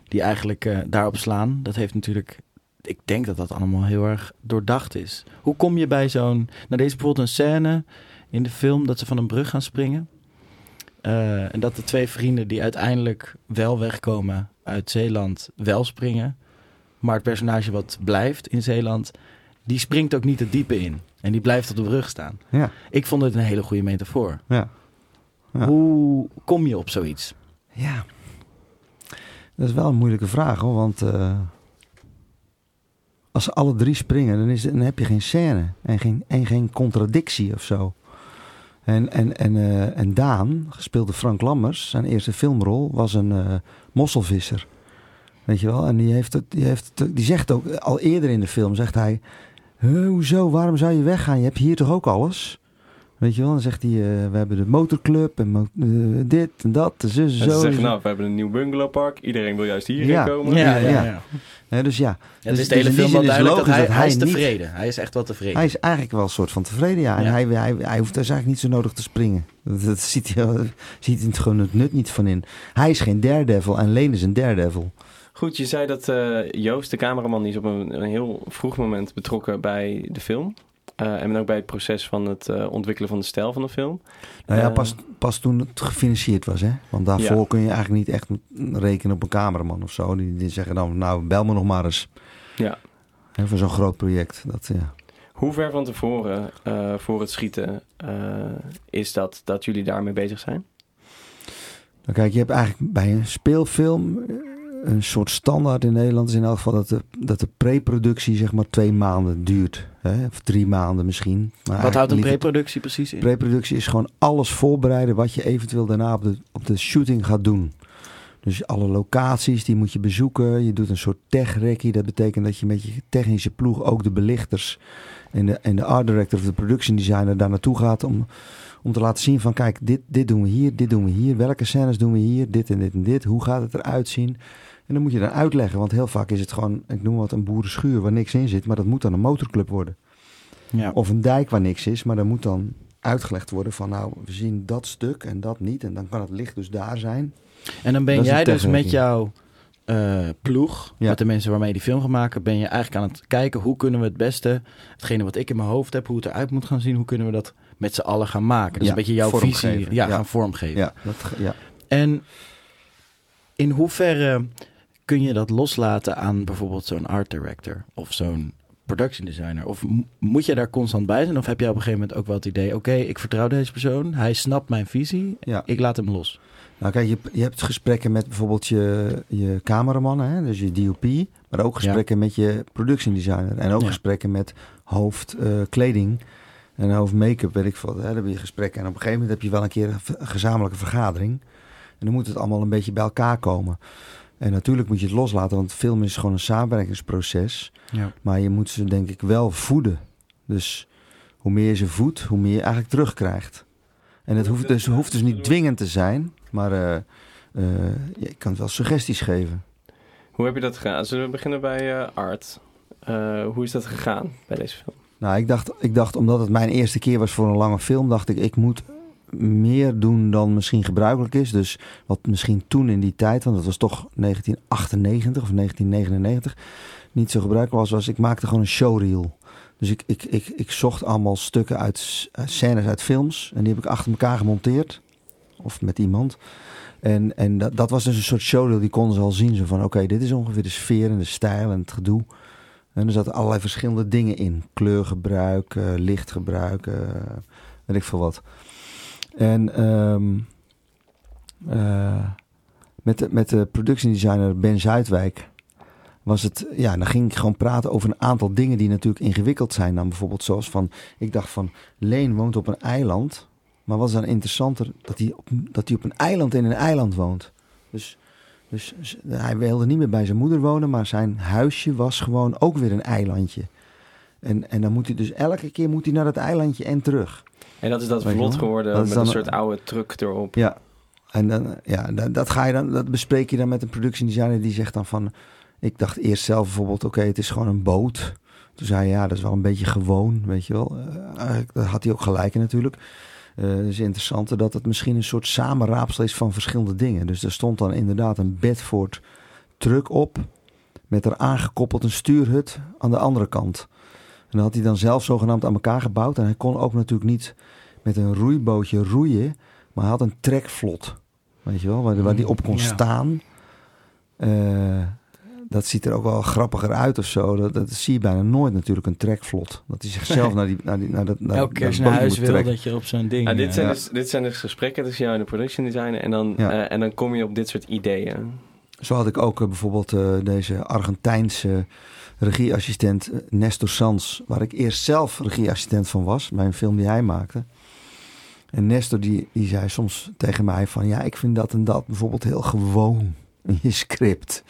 Die eigenlijk eh, daarop slaan. Dat heeft natuurlijk ik denk dat dat allemaal heel erg doordacht is. Hoe kom je bij zo'n... Nou, deze bijvoorbeeld een scène in de film dat ze van een brug gaan springen. Eh, en dat de twee vrienden die uiteindelijk wel wegkomen uit Zeeland wel springen. Maar het personage wat blijft in Zeeland, die springt ook niet het diepe in. En die blijft op de brug staan. Ja, Ik vond het een hele goede metafoor. ja. Ja. Hoe kom je op zoiets? Ja, dat is wel een moeilijke vraag hoor, want eh, als ze alle drie springen, dan, is, dan heb je geen scène en geen, en geen contradictie of zo. En, en, en, eh, en Daan, gespeeld door Frank Lammers, zijn eerste filmrol was een eh, mosselvisser. Weet je wel? En die, heeft het, die, heeft die zegt ook, al eerder in de film, zegt hij... "Huh, hoezo, waarom zou je weggaan? Je hebt hier toch ook alles? Weet je wel? Dan zegt hij, eh, we hebben de motorclub en mo- eh, dit en dat, en zus en En zo. ze zeggen, nou, we hebben een nieuw bungalowpark. Iedereen wil juist hierheen Ja. komen. Ja, ja. Hè, dus ja, Ja, het Dus- is de hele dus film wel is duidelijk dat hij, dat hij hij is niet- tevreden. Hij is echt wel tevreden. hij is eigenlijk wel een soort van tevreden, ja. En Ja. Hij, hij, hij hoeft dus eigenlijk niet zo nodig te springen. Dat, dat ziet hij, ziet hij gewoon het nut niet van in. Hij is geen daredevil en Leen is een daredevil. Goed, je zei dat eh, Joost, de cameraman, die is op een, een heel vroeg moment betrokken bij de film. Eh, en ook bij het proces van het eh, ontwikkelen van de stijl van de film. Nou ja, Eh. pas, pas toen het gefinancierd was, hè. Want daarvoor Ja. kun je eigenlijk niet echt rekenen op een cameraman of zo. Die, die zeggen dan, nou, bel me nog maar eens. Ja. Hè, voor zo'n groot project. Dat, ja. Hoe ver van tevoren, voor het schieten, is dat dat jullie daarmee bezig zijn? Nou, kijk, je hebt eigenlijk bij een speelfilm een soort standaard in Nederland. Is in elk geval dat de, dat de pre-productie zeg maar twee maanden duurt. Hè? Of drie maanden misschien. Maar Wat houdt een preproductie precies in? Pre-productie is gewoon alles voorbereiden wat je eventueel daarna op de, op de shooting gaat doen. Dus alle locaties, die moet je bezoeken. Je doet een soort tech-recce. Dat betekent dat je met je technische ploeg ook de belichters en de, en de art director of de production designer daar naartoe gaat om, om te laten zien van kijk, dit, dit doen we hier, dit doen we hier. Welke scènes doen we hier, dit en dit en dit. Hoe gaat het eruit zien? En dan moet je dan uitleggen, want heel vaak is het gewoon, ik noem wat, een boerenschuur waar niks in zit. Maar dat moet dan een motorclub worden. Ja. Of een dijk waar niks is, maar dan moet dan uitgelegd worden van nou, we zien dat stuk en dat niet. En dan kan het licht dus daar zijn. En dan ben Dat jij dus met jouw eh, ploeg, Ja. met de mensen waarmee je die film gaat maken, ben je eigenlijk aan het kijken hoe kunnen we het beste, hetgene wat ik in mijn hoofd heb, hoe het eruit moet gaan zien, hoe kunnen we dat met z'n allen gaan maken. Dus Ja, een beetje jouw visie ja, gaan vormgeven. Ja, dat. En in hoeverre kun je dat loslaten aan bijvoorbeeld zo'n art director of zo'n production designer? Of moet je daar constant bij zijn? Of heb jij op een gegeven moment ook wel het idee, oké, ik vertrouw deze persoon, hij snapt mijn visie, ja. ik laat hem los. Nou kijk, je, je hebt gesprekken met bijvoorbeeld je, je cameramannen, hè, dus je DOP. Maar ook gesprekken met je production designer. En ook Ja. gesprekken met hoofd eh, en hoofd make-up, weet ik veel. Hè, dan heb je gesprekken. En op een gegeven moment heb je wel een keer een gezamenlijke vergadering. En dan moet het allemaal een beetje bij elkaar komen. En natuurlijk moet je het loslaten, want film is gewoon een samenwerkingsproces. Ja. Maar je moet ze denk ik wel voeden. Dus hoe meer je ze voedt, hoe meer je eigenlijk terugkrijgt. En het hoeft dus, hoeft dus niet dwingend te zijn, maar eh, eh, je kan wel suggesties geven. Hoe heb je dat gedaan? Zullen we beginnen bij eh, Art? Eh, hoe is dat gegaan bij deze film? Nou, ik dacht, ik dacht, omdat het mijn eerste keer was voor een lange film, dacht ik, ik moet meer doen dan misschien gebruikelijk is. Dus wat misschien toen in die tijd, want dat was toch 1998 of 1999, niet zo gebruikelijk was, was ik maakte gewoon een showreel. Dus ik, ik, ik, ik zocht allemaal stukken uit scènes uit films en die heb ik achter elkaar gemonteerd. Of met iemand. En, en dat, dat was dus een soort showreel, die konden ze al zien. Zo van, oké, dit is ongeveer de sfeer en de stijl en het gedoe. En er zaten allerlei verschillende dingen in. Kleurgebruik, eh, lichtgebruik, eh, weet ik veel wat. En ehm, eh, met, de, met de production designer Ben Zuidwijk was het, ja, dan ging ik gewoon praten over een aantal dingen die natuurlijk ingewikkeld zijn. Dan bijvoorbeeld zoals van, ik dacht van, Leen woont op een eiland. Maar wat is dan interessanter, dat hij op, dat hij op een eiland in een eiland woont. Dus, dus s- hij wilde niet meer bij zijn moeder wonen, maar zijn huisje was gewoon ook weer een eilandje. En, en dan moet hij dus elke keer moet hij naar dat eilandje en terug. En dat is dat vlot geworden Dat met een soort oude truck erop. Ja, en dan, ja, dat, dat ga je dan, dat bespreek je dan met een production designer die zegt dan van, ik dacht eerst zelf bijvoorbeeld, oké, het is gewoon een boot. Toen zei hij, ja, dat is wel een beetje gewoon, weet je wel. Eigenlijk, daar had hij ook gelijk in natuurlijk. Eh het is interessant dat het misschien een soort samenraapsel is van verschillende dingen. Dus er stond dan inderdaad een Bedford truck op met er aangekoppeld een stuurhut aan de andere kant. En dat had hij dan zelf zogenaamd aan elkaar gebouwd. En hij kon ook natuurlijk niet met een roeibootje roeien, maar hij had een trekvlot. Weet je wel, waar, waar die op kon Ja. staan. Eh, dat ziet er ook wel grappiger uit of zo. Dat, dat zie je bijna nooit natuurlijk, een trekvlot. Dat hij zichzelf naar, die, naar, die, naar, dat, naar, Elke keer naar huis wil, trekken. dat je op zo'n ding... Ja, dit, zijn dus, dit zijn dus gesprekken tussen jou en de production designer. En dan, Ja. eh, en dan kom je op dit soort ideeën. Zo had ik ook eh, bijvoorbeeld eh, deze Argentijnse regieassistent eh, Nestor Sans, waar ik eerst zelf regieassistent van was, bij een film die hij maakte. En Nestor die, die zei soms tegen mij van, ja, ik vind dat en dat bijvoorbeeld heel gewoon in je script.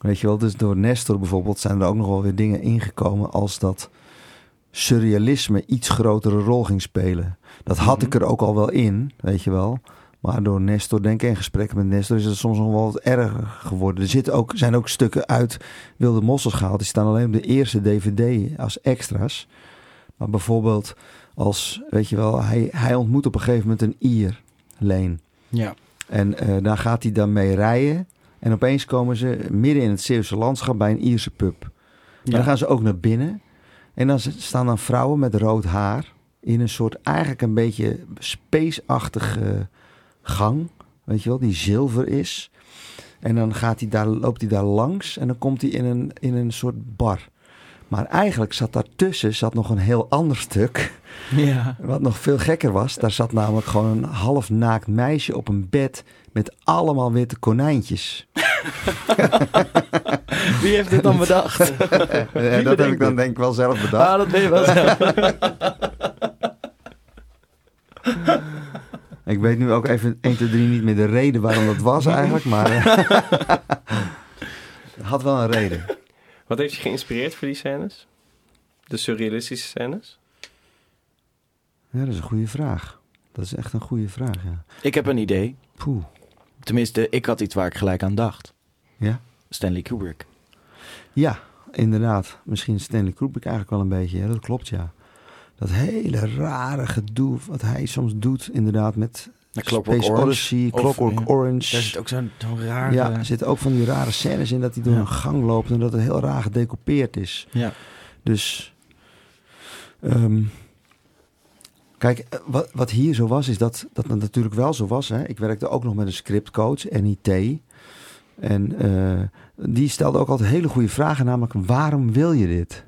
Weet je wel, dus door Nestor bijvoorbeeld zijn er ook nog wel weer dingen ingekomen als dat surrealisme iets grotere rol ging spelen. Dat had ik er ook al wel in, weet je wel. Maar door Nestor, denk ik, in gesprekken met Nestor is het soms nog wel wat erger geworden. Er zitten ook, zijn ook stukken uit Wilde Mossels gehaald. Die staan alleen op de eerste DVD als extra's. Maar bijvoorbeeld als, weet je wel, hij, hij ontmoet op een gegeven moment een Ier, Leen. Ja. En eh, daar gaat hij dan mee rijden. En opeens komen ze midden in het Zeeuwse landschap bij een Ierse pub. En Ja. dan gaan ze ook naar binnen. En dan staan dan vrouwen met rood haar in een soort eigenlijk een beetje spaceachtige gang. Weet je wel, die zilver is. En dan gaat hij daar, loopt hij daar langs en dan komt hij in een, in een soort bar. Maar eigenlijk zat daartussen zat nog een heel ander stuk. ja. Wat nog veel gekker was. Daar zat namelijk gewoon een half naakt meisje op een bed met allemaal witte konijntjes. Wie heeft dit dan bedacht? Dat heb ik dan denk ik wel zelf bedacht. ah, dat ben je wel zelf. Ik weet nu ook even 1, 2, 3 niet meer de reden waarom dat was eigenlijk, maar eh, het had wel een reden. Wat heeft je geïnspireerd voor die scènes? De surrealistische scènes? Ja, dat is een goede vraag. Dat is echt een goede vraag, ja. Ik heb een idee. Poeh. Tenminste, ik had iets waar ik gelijk aan dacht. Ja? Stanley Kubrick. Ja, inderdaad. Misschien Stanley Kubrick eigenlijk wel een beetje. Ja, dat klopt, ja. Dat hele rare gedoe wat hij soms doet, inderdaad, met Ja, Clockwork Space Orange. Odyssey, Clockwork. Orange. Daar zit ook zo'n zo'n raar... ja, er zitten ook van die rare scènes in dat hij door Ja. een gang loopt en dat het heel raar gedecoupeerd is. ja. Dus, ehm, kijk, eh, wat, wat hier zo was, is dat dat het natuurlijk wel zo was. Hè? Ik werkte ook nog met een scriptcoach, NIT. En eh, die stelde ook altijd hele goede vragen, namelijk waarom wil je dit?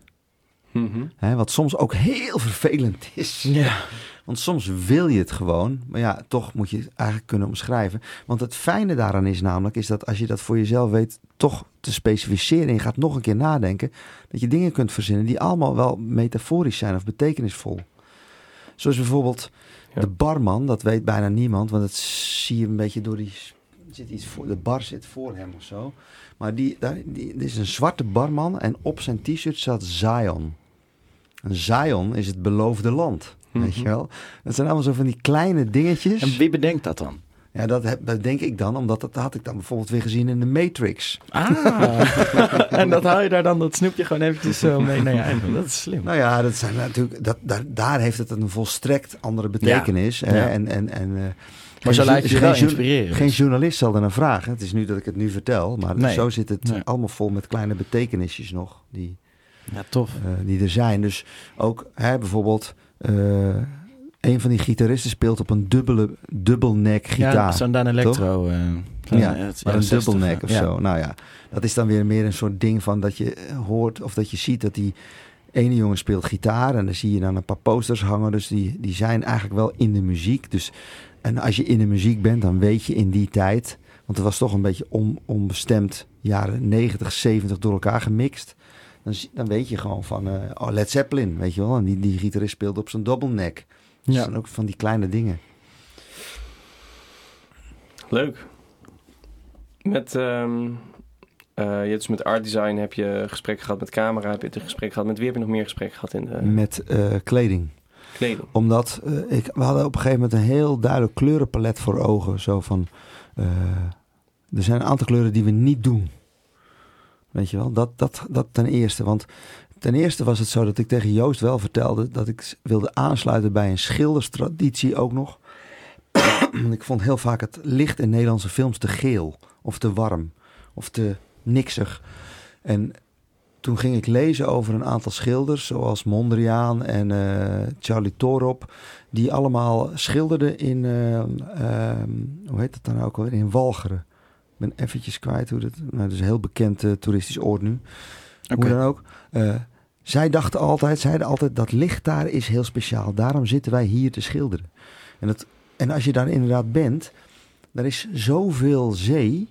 Mhm. Hè, wat soms ook heel vervelend is. ja. Want soms wil je het gewoon, maar ja, toch moet je het eigenlijk kunnen omschrijven. Want het fijne daaraan is namelijk, is dat als je dat voor jezelf weet toch te specificeren en je gaat nog een keer nadenken, dat je dingen kunt verzinnen die allemaal wel metaforisch zijn of betekenisvol. Zoals bijvoorbeeld Ja. de barman, dat weet bijna niemand, want dat zie je een beetje door die, zit iets voor, de bar zit voor hem of zo. Maar die, daar, die, dit is een zwarte barman en op zijn t-shirt staat Zion. Zion is het beloofde land. Weet je wel? Dat zijn allemaal zo van die kleine dingetjes. En wie bedenkt dat dan? Ja, dat, heb, dat denk ik dan, omdat dat had ik dan bijvoorbeeld weer gezien in de Matrix. Ah. en dat haal je daar dan dat snoepje gewoon eventjes zo mee naar je eigen. Dat is slim. Nou ja, dat zijn natuurlijk, dat, daar, daar heeft het een volstrekt andere betekenis. hè? Ja. En, en, en, eh, Maar zo laat je wel geen jo- inspireren. Geen journalist zal er naar vragen. Het is nu dat ik het nu vertel, maar Nee. zo zit het Nee. allemaal vol met kleine betekenisjes nog die, Ja, tof. eh, die er zijn. Dus ook hè, bijvoorbeeld, eh, een van die gitaristen speelt op een dubbele, dubbelnek gitaar. Ja, zo'n Dan Electro. eh, Ja, maar ja, een 60, dubbelnek of ja. zo. Nou ja, dat is dan weer meer een soort ding van dat je eh, hoort of dat je ziet dat die ene jongen speelt gitaar. En dan zie je dan een paar posters hangen. Dus die, die zijn eigenlijk wel in de muziek. Dus, en als je in de muziek bent, dan weet je in die tijd... Want het was toch een beetje on, onbestemd jaren 90, 70 door elkaar gemixt. Dan, dan weet je gewoon van, eh, oh, Led Zeppelin, weet je wel. En die, die gitarist speelt op zijn dubbelnek. Dus Ja. zijn ook van die kleine dingen. Leuk. Met, ehm, eh, je hebt dus met art design heb je gesprek gehad met camera, heb je een gesprek gehad met wie heb je nog meer gesprek gehad in de Met eh, kleding. kleding? Omdat eh, ik, we hadden op een gegeven moment een heel duidelijk kleurenpalet voor ogen. Zo van, eh, er zijn een aantal kleuren die we niet doen. Weet je wel, dat, dat, dat ten eerste. Want ten eerste was het zo dat ik tegen Joost wel vertelde dat ik wilde aansluiten bij een schilderstraditie ook nog. Ik vond heel vaak het licht in Nederlandse films te geel of te warm of te niksig. En toen ging ik lezen over een aantal schilders, zoals Mondriaan en eh, Charlie Torop, die allemaal schilderden in, eh, ehm, hoe heet dat dan ook alweer, in Walcheren. Ik ben eventjes kwijt hoe dat, nou, dat is een heel bekend eh, toeristisch oord nu. Oké. Hoe dan ook. Eh, zij dachten altijd, zeiden altijd, dat licht daar is heel speciaal. Daarom zitten wij hier te schilderen. En, dat, en als je daar inderdaad bent, er is zoveel zee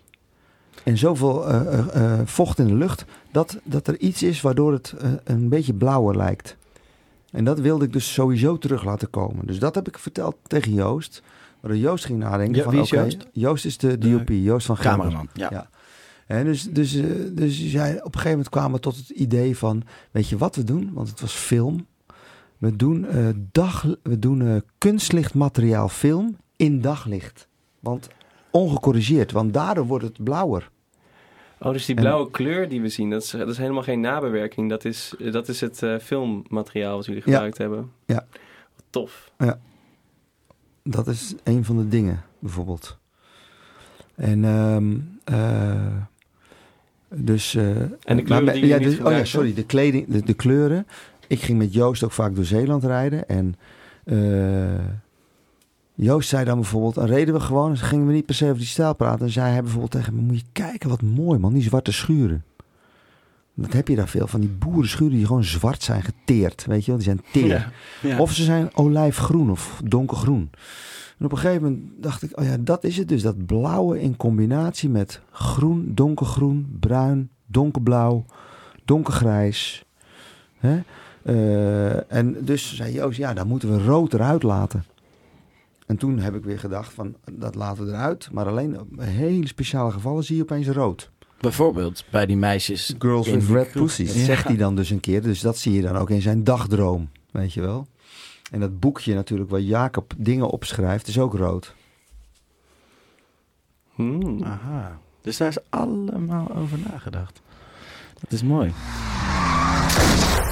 en zoveel eh, vocht in de lucht, dat, dat er iets is waardoor het een beetje blauwer lijkt. En dat wilde ik dus sowieso terug laten komen. Dus dat heb ik verteld tegen Joost. Waardoor Joost ging nadenken Ja, van, wie is Joost? Joost is de De DOP, Joost van Gelder. Cameraman. Ja. Ja. En dus, dus, eh, dus zij, op een gegeven moment kwamen we tot het idee van, weet je wat we doen? Want het was film. We doen, eh, dag, we doen eh, kunstlichtmateriaal film in daglicht. Want ongecorrigeerd, want daardoor wordt het blauwer. Oh, dus die En- blauwe kleur die we zien, dat is, dat is helemaal geen nabewerking. Dat is, dat is het eh, filmmateriaal wat jullie Ja. gebruikt hebben. Ja. Tof. Dat is een van de dingen, bijvoorbeeld. En ehm, eh, dus. eh, En de kleuren maar- die je ja, dus- Oh ja, sorry, de kleding, de, de kleuren. Ik ging met Joost ook vaak door Zeeland rijden. En eh, Joost zei dan bijvoorbeeld, dan reden we gewoon, en dan gingen we niet per se over die stijl praten. En zei hij bijvoorbeeld tegen me, moet je kijken wat mooi man, die zwarte schuren. Dat heb je daar veel van, die boerenschuren die gewoon zwart zijn geteerd, weet je wel, die zijn teer. Ja. Of ze zijn olijfgroen of donkergroen. En op een gegeven moment dacht ik, oh ja, dat is het dus. Dat blauwe in combinatie met groen, donkergroen, bruin, donkerblauw, donkergrijs. Hè? Eh, en dus zei Joost, ja, dan moeten we rood eruit laten. En toen heb ik weer gedacht van, dat laten we eruit. Maar alleen op hele speciale gevallen zie je opeens rood. Bijvoorbeeld bij die meisjes. Girls in with red pussies. Ja. zegt hij dan dus een keer. Dus dat zie je dan ook in zijn dagdroom. Weet je wel. En dat boekje natuurlijk waar Jacob dingen opschrijft is ook rood. Hmm. Aha. Dus daar is allemaal over nagedacht. Dat is mooi.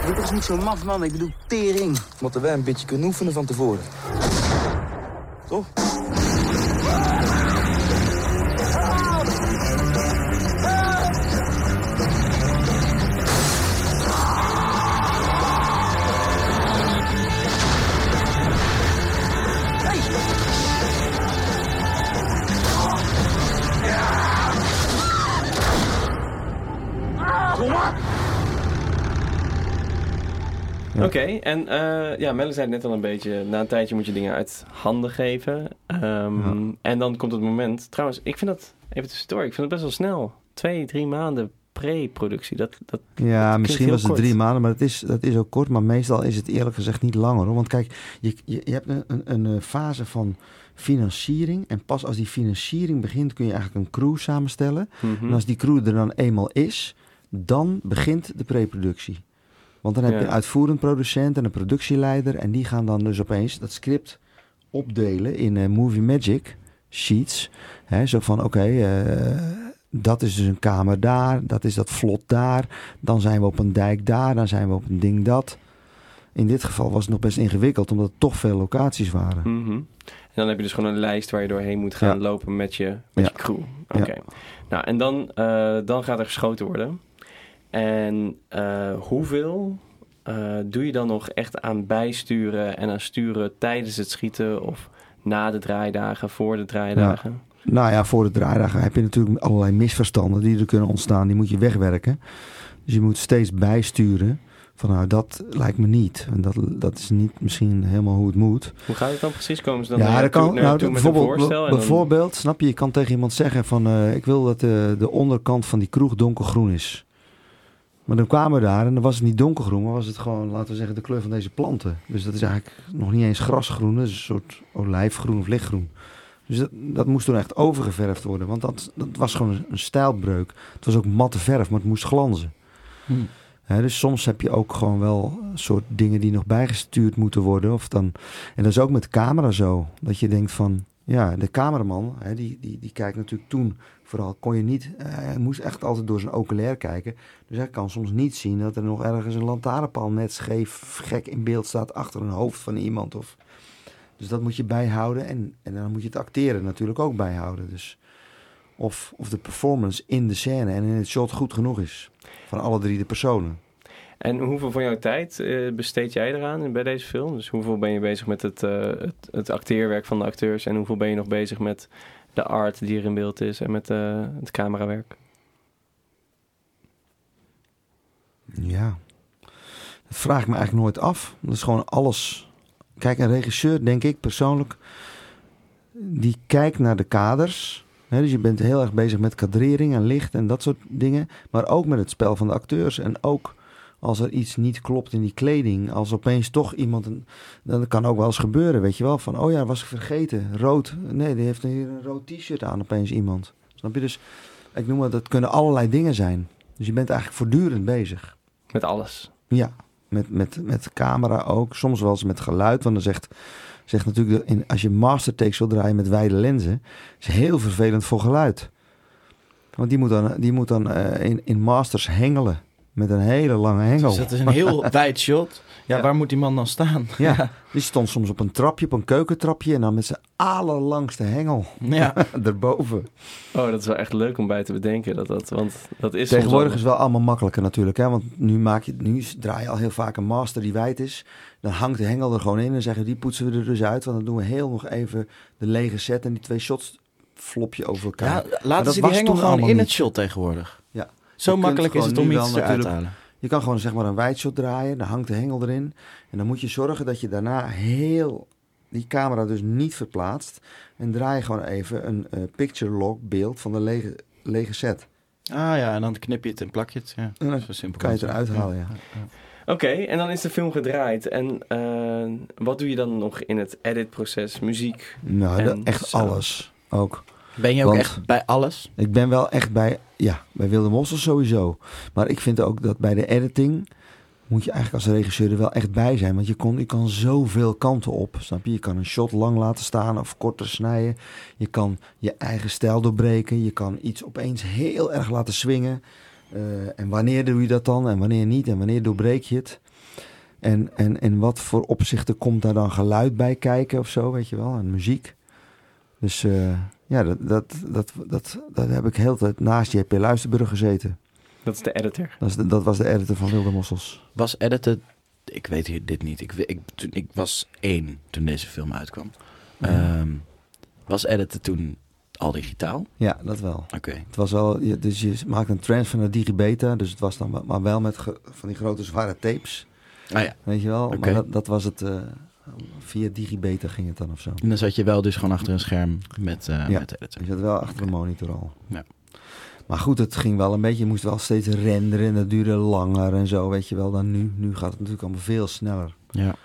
Dat is niet zo maf, man. Ik bedoel, tering. Moeten wij een beetje kunnen oefenen van tevoren. Toch? Oké, en eh, ja, Melle zei het net al een beetje. Na een tijdje moet je dingen uit handen geven. Ehm, Ja. En dan komt het moment. Trouwens, ik vind dat, even tussendoor, ik vind het best wel snel. Twee, drie maanden pre-productie. Dat, dat, Ja, misschien was het kort. drie maanden, maar het is, dat is ook kort. Maar meestal is het eerlijk gezegd niet langer. Hoor. Want kijk, je, je, je hebt een, een, een eh, fase van financiering. En pas als die financiering begint kun je eigenlijk een crew samenstellen. Mhm. En als die crew er dan eenmaal is, dan begint de preproductie. Want dan heb je Ja. uitvoerend producent en een productieleider. En die gaan dan dus opeens dat script opdelen in eh, Movie Magic sheets. Hè, zo van, oké, eh, dat is dus een kamer daar. Dat is dat vlot daar. Dan zijn we op een dijk daar. Dan zijn we op een ding dat. In dit geval was het nog best ingewikkeld, omdat het toch veel locaties waren. Mhm. En dan heb je dus gewoon een lijst waar je doorheen moet gaan Ja. lopen met je, met Ja. je crew. Oké. Nou, en dan, eh, dan gaat er geschoten worden. En eh, hoeveel eh, doe je dan nog echt aan bijsturen en aan sturen tijdens het schieten of na de draaidagen, voor de draaidagen? Nou ja, voor de draaidagen heb je natuurlijk allerlei misverstanden die er kunnen ontstaan. Die moet je wegwerken. Dus je moet steeds bijsturen. Van nou, dat lijkt me niet. En dat, dat is niet misschien helemaal hoe het moet. Hoe gaat het dan precies? Komen ze dan ja, dat kan. Nou, bijvoorbeeld, dan- bijvoorbeeld, snap je, je kan tegen iemand zeggen van eh, ik wil dat de, de onderkant van die kroeg donkergroen is. Maar dan kwamen we daar en dan was het niet donkergroen, maar was het gewoon, laten we zeggen, de kleur van deze planten. Dus dat is eigenlijk nog niet eens grasgroen, dat is een soort olijfgroen of lichtgroen. Dus dat, dat moest toen echt overgeverfd worden, want dat, dat was gewoon een, een stijlbreuk. Het was ook matte verf, maar het moest glanzen. Hmm. Dus soms heb je ook gewoon wel een soort dingen die nog bijgestuurd moeten worden. Of dan, en dat is ook met camera zo. Dat je denkt van, ja, de cameraman, die, die, die kijkt natuurlijk toen vooral, kon je niet, eh, hij moest echt altijd door zijn oculair kijken. Dus hij kan soms niet zien dat er nog ergens een lantaarnpaal net scheef, gek in beeld staat achter een hoofd van iemand. Of, dus dat moet je bijhouden en, en dan moet je het acteren natuurlijk ook bijhouden. Dus of, of de performance in de scène en in het shot goed genoeg is. Van alle drie de personen. En hoeveel van jouw tijd eh, besteed jij eraan bij deze film? Dus hoeveel ben je bezig met het, eh, het, het acteerwerk van de acteurs en hoeveel ben je nog bezig met de art die er in beeld is en met eh, het camerawerk? Ja, dat vraag ik me eigenlijk nooit af. Dat is gewoon alles. Kijk, een regisseur, denk ik persoonlijk, die kijkt naar de kaders. Dus je bent heel erg bezig met kadrering en licht en dat soort dingen. Maar ook met het spel van de acteurs. En ook als er iets niet klopt in die kleding. Als opeens toch iemand. Een, dan kan ook wel eens gebeuren, weet je wel. Van, oh ja, was ik vergeten. Rood. Nee, die heeft hier een rood t-shirt aan opeens iemand. Snap je? Dus ik noem het, dat kunnen allerlei dingen zijn. Dus je bent eigenlijk voortdurend bezig. Met alles. Ja, met, met, met camera ook. Soms wel eens met geluid. Want dan zegt, zegt natuurlijk, in, als je mastertakes wil draaien met wijde lenzen, is heel vervelend voor geluid. Want die moet dan, die moet dan eh, in, in masters hengelen. Met een hele lange hengel. Dus dat is een heel wijd shot. Ja, Ja. waar moet die man dan staan? Ja, die stond soms op een trapje, op een keukentrapje. En dan met zijn allerlangste hengel Ja. erboven. Oh, dat is wel echt leuk om bij te bedenken. Dat, dat, want dat is Tegenwoordig is het wel allemaal makkelijker natuurlijk. Hè? Want nu, maak je, nu draai je al heel vaak een master die wijd is. Dan hangt de hengel er gewoon in en zeggen die poetsen we er dus uit. Want dan doen we heel nog even de lege set en die twee shots flop je over elkaar. Ja, laten dat ze die was hengel toen gewoon in het shot tegenwoordig. Zo Je makkelijk is het om iets te natuurlijk- halen. Je kan gewoon zeg maar een wijd shot draaien, dan hangt de hengel erin. En dan moet je zorgen dat je daarna heel die camera dus niet verplaatst. En draai je gewoon even een eh, picture log beeld van de lege, lege set. Ah ja, en dan knip je het en plak je het. Ja, En dan zo simpel kan je het eruit halen, ja. Oké, en dan is de film gedraaid. En eh, wat doe je dan nog in het editproces? Muziek? Nou, En dat- echt alles ook. Ben je ook Want- echt bij alles? Ik ben wel echt bij, ja, bij Wilde Mossel sowieso. Maar ik vind ook dat bij de editing moet je eigenlijk als regisseur er wel echt bij zijn. Want je, kon, je kan zoveel kanten op, snap je? Je kan een shot lang laten staan of korter snijden. Je kan je eigen stijl doorbreken. Je kan iets opeens heel erg laten swingen. Eh, en wanneer doe je dat dan en wanneer niet? En wanneer doorbreek je het? En, en, en wat voor opzichten komt daar dan geluid bij kijken of zo, weet je wel? En muziek. Dus eh, ja, dat, dat, dat, dat, dat heb ik heel de tijd naast JP Luisterburg gezeten. Dat is de editor. Dat, is de- dat was de editor van Wilde Mossels. Was editen... Ik weet hier dit niet. Ik, ik, toen, ik was één toen deze film uitkwam. Ehm, was editen toen al digitaal? Ja, dat wel. Oké. Het was wel, dus je maakt een transfer naar Digibeta, dus het was dan maar wel met ge- van die grote zware tapes, Ah ja. weet je wel. Oké. Maar dat, dat was het, eh, via Digibeta ging het dan of zo. En dan zat je wel dus gewoon achter een scherm met, eh Ja. met editen. Je zat wel achter de monitor al. Ja. Maar goed, het ging wel een beetje, je moest wel steeds renderen en dat duurde langer en zo, weet je wel, dan nu. Nu gaat het natuurlijk allemaal veel sneller. Ja.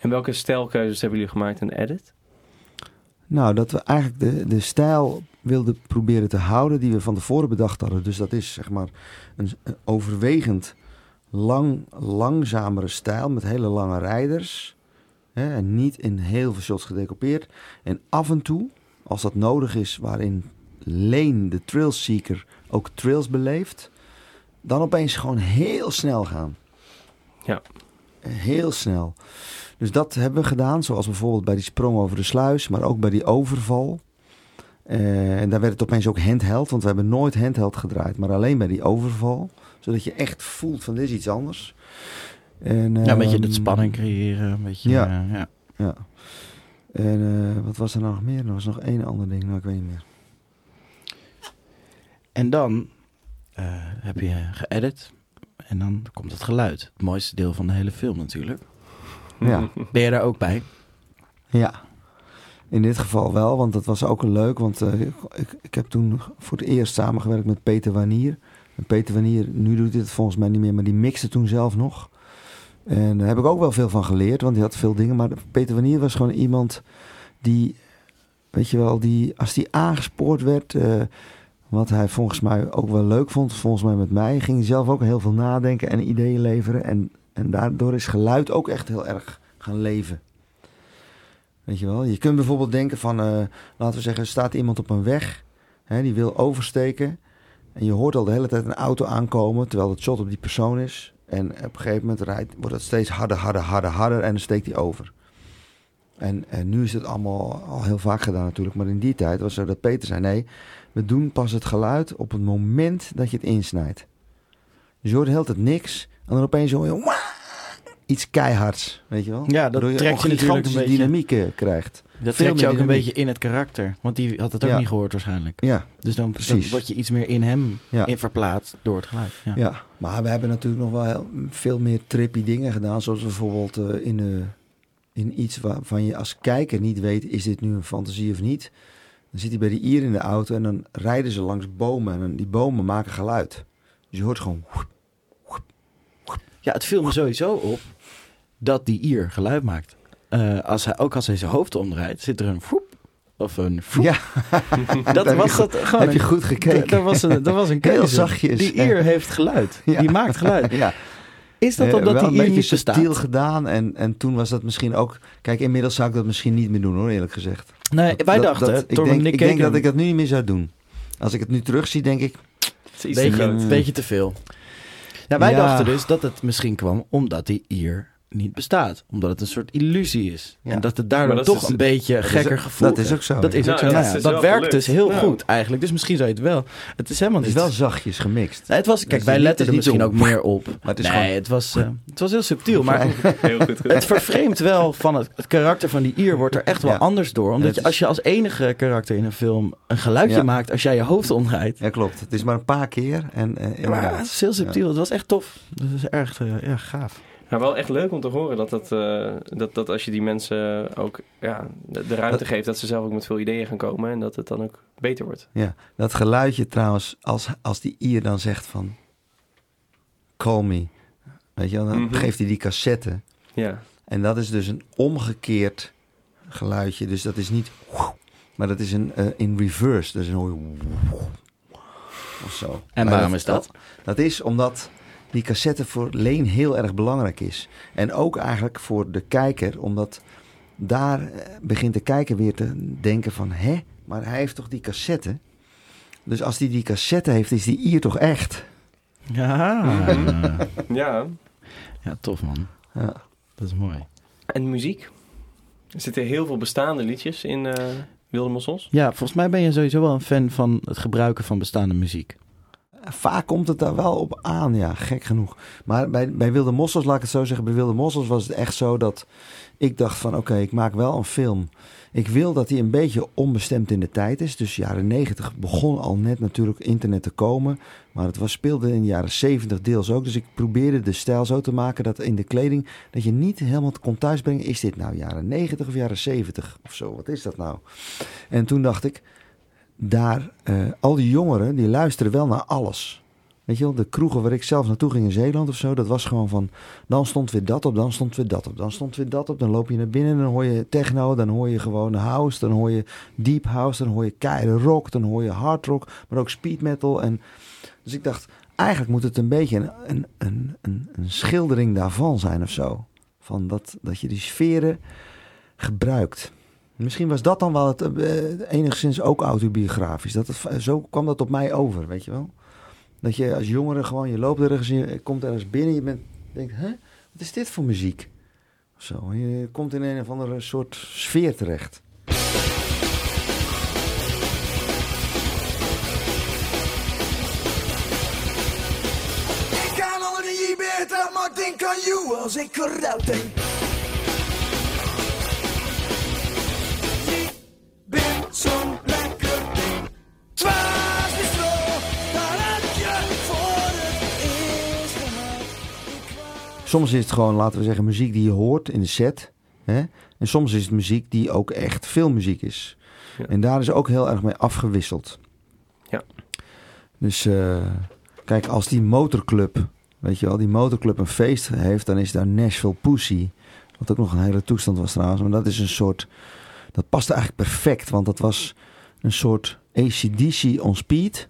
En welke stijlkeuzes hebben jullie gemaakt in edit? Nou, dat we eigenlijk de, de stijl wilden proberen te houden die we van tevoren bedacht hadden. Dus dat is zeg maar een, een overwegend lang, langzamere stijl met hele lange rijders. Hè, en niet in heel veel shots gedecoupeerd. En af en toe, als dat nodig is, waarin Lane, de trailseeker, ook trails beleeft, dan opeens gewoon heel snel gaan. Ja. Heel snel. Dus dat hebben we gedaan, zoals bijvoorbeeld bij die sprong over de sluis, maar ook bij die overval. Eh, en daar werd het opeens ook handheld, want we hebben nooit handheld gedraaid, maar alleen bij die overval. Zodat je echt voelt van dit is iets anders. En, ja, een beetje ehm, de spanning creëren. Een beetje, ja. eh, ja. Ja. En eh, wat was er nou nog meer? Er was nog één ander ding, nou ik weet niet meer. En dan eh, heb je geëdit. En dan komt het geluid. Het mooiste deel van de hele film natuurlijk. Ja. Ben je daar ook bij? Ja, in dit geval wel, want dat was ook leuk. Want ik, ik heb toen voor het eerst samengewerkt met Peter Wanier. Peter Wanier, nu doet het volgens mij niet meer, maar die mixte toen zelf nog. En daar heb ik ook wel veel van geleerd, want hij had veel dingen. Maar Peter Wanier was gewoon iemand die, weet je wel, die als die aangespoord werd, eh, wat hij volgens mij ook wel leuk vond, volgens mij met mij, ging hij zelf ook heel veel nadenken en ideeën leveren. En, en daardoor is geluid ook echt heel erg gaan leven. Weet je wel, je kunt bijvoorbeeld denken van, eh, laten we zeggen, staat iemand op een weg, hè, die wil oversteken. En je hoort al de hele tijd een auto aankomen, terwijl het shot op die persoon is. En op een gegeven moment rijdt, wordt het steeds harder, harder, harder, harder en dan steekt hij over. En, en nu is het allemaal al heel vaak gedaan natuurlijk. Maar in die tijd was zo dat Peter zei... nee, we doen pas het geluid op het moment dat je het insnijdt. Dus je hoort heel het niks. En dan opeens hoor je... Iets keihards, weet je wel? Ja, dat Waardoor je trekt je natuurlijk gigantische een beetje- dynamiek krijgt. Dat trekt je ook een beetje in het karakter. Want die had het ook Ja. niet gehoord waarschijnlijk. Ja, Dus dan, dan Precies. word je iets meer in hem Ja. in verplaatst door het geluid. Ja. Ja, maar we hebben natuurlijk nog wel heel- veel meer trippy dingen gedaan. Zoals bijvoorbeeld eh, in, eh, in iets waarvan je als kijker niet weet... is dit nu een fantasie of niet? Dan zit hij bij die Ier in de auto en dan rijden ze langs bomen. En dan- die bomen maken geluid. Dus je hoort gewoon... Ja, het viel me sowieso op dat die Ier geluid maakt. Eh, als hij, ook als hij zijn hoofd omdraait, zit er een voep of een voep. Ja, dat heb je was goed- dat gewoon heb je goed gekeken. Dat was een, dat was een Heel keuze. zachtjes. Die Ier heeft geluid. Ja. Die maakt geluid. ja. Is dat Eh, omdat wel die een Ier beetje niet bestaat? gedaan. En, en toen was dat misschien ook... Kijk, inmiddels zou ik dat misschien niet meer doen hoor, eerlijk gezegd. Nee, wij Dat- dachten, dat- ik denk, ik dat ik dat nu niet meer zou doen. Als ik het nu terugzie, denk ik... Beetje, een beetje te veel. Ja, wij Ja. dachten dus dat het misschien kwam omdat die Ier niet bestaat. Omdat het een soort illusie is. Ja. En dat het daardoor dat toch dus- een beetje is- gekker gevoel dat is ook zo, Dat ja. is ook Nou, zo. dat Nou ja, is dat werkt gelukt. dus heel Ja. goed eigenlijk. Dus misschien zou je het wel. Het is helemaal Het is niet... wel zachtjes gemixt. Nee, het was, kijk, is wij niet- letten er niet misschien ook meer op. Maar het is nee, gewoon- het, was, eh, het was heel subtiel. Maar Heel goed het vervreemdt wel van het, het karakter van die Ier wordt er echt wel Ja. anders door. Omdat je, als je als enige karakter in een film een geluidje Ja. maakt als jij je hoofd omdraait. Ja, klopt. Het is maar een paar keer. En, eh, Ja, maar het is heel subtiel. Het was echt tof. Dat is erg eh, ja, gaaf. Maar wel echt leuk om te horen dat, dat, eh, dat, dat als je die mensen ook ja, de, de ruimte Dat- geeft, dat ze zelf ook met veel ideeën gaan komen en dat het dan ook beter wordt. Ja, dat geluidje trouwens, als, als die Ier dan zegt van... Call me. Weet je wel, dan Mhm. geeft hij die cassette. Ja, En dat is dus een omgekeerd geluidje. Dus dat is niet... Maar dat is een, eh, in reverse. Dus een hoor je... Of zo. En waarom is dat? Dat is omdat die cassette voor Leen heel erg belangrijk is. En ook eigenlijk voor de kijker, omdat daar eh, begint de kijker weer te denken van... Hè, maar hij heeft toch die cassette? Dus als hij die cassette heeft, is die Ier toch echt? Ja. ja. ja, tof man. Ja. Dat is mooi. En muziek. Er zitten heel veel bestaande liedjes in eh Wilde Mossels. Ja, volgens mij ben je sowieso wel een fan van het gebruiken van bestaande muziek. Vaak komt het daar wel op aan, ja, gek genoeg. Maar bij, bij Wilde Mossels, laat ik het zo zeggen, bij Wilde Mossels was het echt zo dat ik dacht van oké, ik maak wel een film. Ik wil dat die een beetje onbestemd in de tijd is. Dus jaren 90 begon al net natuurlijk internet te komen. Maar het was, speelde in de jaren 70 deels ook. Dus ik probeerde de stijl zo te maken dat in de kleding... dat je niet helemaal kon thuisbrengen. Is dit nou jaren 90 of jaren 70 of zo? Wat is dat nou? En toen dacht ik, daar, eh, al die jongeren die luisteren wel naar alles. Weet je wel, de kroegen waar ik zelf naartoe ging in Zeeland of zo, dat was gewoon van, dan stond weer dat op, dan stond weer dat op, dan stond weer dat op. Dan loop je naar binnen, dan hoor je techno, dan hoor je gewoon house, dan hoor je deep house, dan hoor je keiharde rock, dan hoor je hard rock, maar ook speed metal. En, dus ik dacht, eigenlijk moet het een beetje een, een, een, een, een schildering daarvan zijn of zo. Van dat, dat je die sferen gebruikt. Misschien was dat dan wel het, eh, enigszins ook autobiografisch. Dat het, zo kwam dat op mij over, weet je wel. Dat je als jongere gewoon, je loopt ergens, je komt ergens binnen, je bent, denkt, hè, wat is dit voor muziek? Of zo. Je komt in een of andere soort sfeer terecht. Ik kan al niet beter, maar denk aan jou als ik eruit denk. Zo'n lekker ding. Twaas is zo, dat heb je voor het eerst gehad. Soms is het gewoon, laten we zeggen, muziek die je hoort in de set. Hè? En soms is het muziek die ook echt filmmuziek is. Ja. En daar is ook heel erg mee afgewisseld. Ja. Dus eh, kijk, als die motorclub, weet je wel, die motorclub een feest heeft, dan is daar Nashville Pussy. Wat ook nog een hele toestand was trouwens. Maar dat is een soort, dat paste eigenlijk perfect. Want dat was een soort ACDC on speed.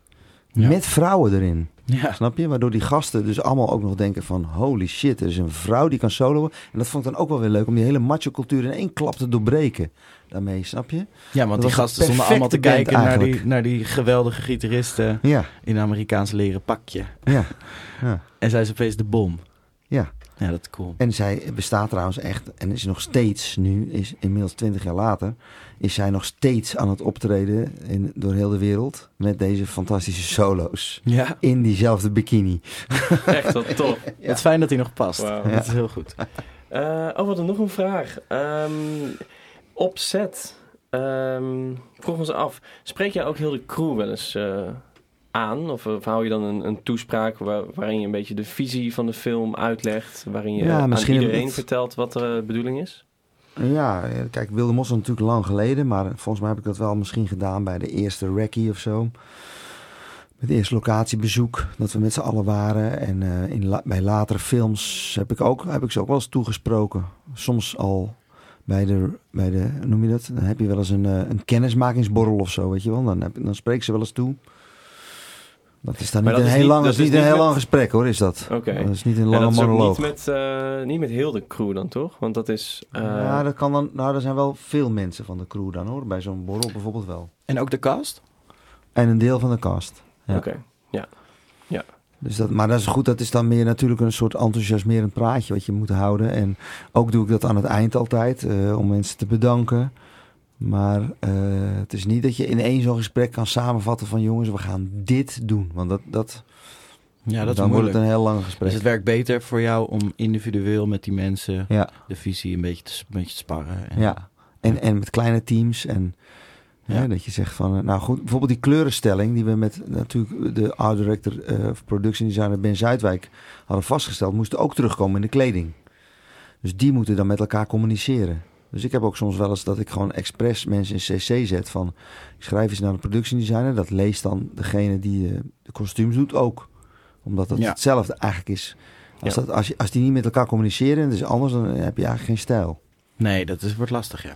Ja. Met vrouwen erin. Ja. Snap je? Waardoor die gasten dus allemaal ook nog denken van... holy shit, er is een vrouw die kan soloen. En dat vond ik dan ook wel weer leuk... om die hele macho-cultuur in één klap te doorbreken. Daarmee, snap je? Ja, want Dat die gasten stonden allemaal te kijken naar die, naar die geweldige gitaristen Ja, in een Amerikaans leren pakje. ja, ja, En zij is opeens de bom. ja. Ja, dat is cool. En zij bestaat trouwens echt, en is nog steeds nu, is inmiddels 20 jaar later, is zij nog steeds aan het optreden in, door heel de wereld met deze fantastische solo's. Ja, In diezelfde bikini. Echt wat tof. het is fijn dat hij nog past. Dat is heel goed. Eh, oh, wat nog een vraag. Ehm op set. Ehm vroeg ons af. Spreek jij ook heel de crew wel eens eh, aan? Of, of hou je dan een, een toespraak waar- waarin je een beetje de visie van de film uitlegt? Waarin je Ja, aan iedereen het- vertelt wat de bedoeling is? Ja, eh, kijk, Wilde Mos is natuurlijk lang geleden, maar volgens mij heb ik dat wel misschien gedaan bij de eerste Recce of zo. Met het eerste locatiebezoek, dat we met z'n allen waren. En eh, in la- bij latere films heb ik, ook, heb ik ze ook wel eens toegesproken. Soms al bij de, bij de, noem je dat? Dan heb je wel eens een, eh, een kennismakingsborrel of zo, weet je wel. Dan, heb, dan spreek ze wel eens toe. Dat is dan niet een heel lang, is niet een heel lang gesprek hoor, is dat. Oké. Dat is niet een En lange dat is ook monoloog. niet met, eh, niet met heel de crew dan, toch? Want dat is... eh, ja, dat kan dan, nou, er zijn wel veel mensen van de crew dan hoor. Bij zo'n borrel bijvoorbeeld wel. En ook de cast? En een deel van de cast. ja. Oké. Dus dat, maar dat is goed, dat is dan meer natuurlijk een soort enthousiasmerend praatje wat je moet houden. En ook doe ik dat aan het eind altijd, eh, om mensen te bedanken. Maar eh, het is niet dat je in één zo'n gesprek kan samenvatten van jongens, we gaan dit doen. Want dat, dat, Ja, dat is dan wordt het een heel lang gesprek. Dus het werkt beter voor jou om individueel met die mensen Ja, de visie een beetje te, een beetje te sparren. En, ja. En, en met kleine teams en Ja. hè, dat je zegt van, eh, nou goed, bijvoorbeeld die kleurenstelling die we met natuurlijk de art director eh, of production designer Ben Zuidwijk hadden vastgesteld, moest ook terugkomen in de kleding. Dus die moeten dan met elkaar communiceren. Dus ik heb ook soms wel eens dat ik gewoon expres mensen in CC zet van, ik schrijf eens naar de production designer, dat leest dan degene die eh, de kostuums doet ook. Omdat Ja. hetzelfde eigenlijk is. Als, Ja. dat, als, je, als die niet met elkaar communiceren en het is anders, dan heb je eigenlijk geen stijl. Nee, dat is, wordt lastig, ja.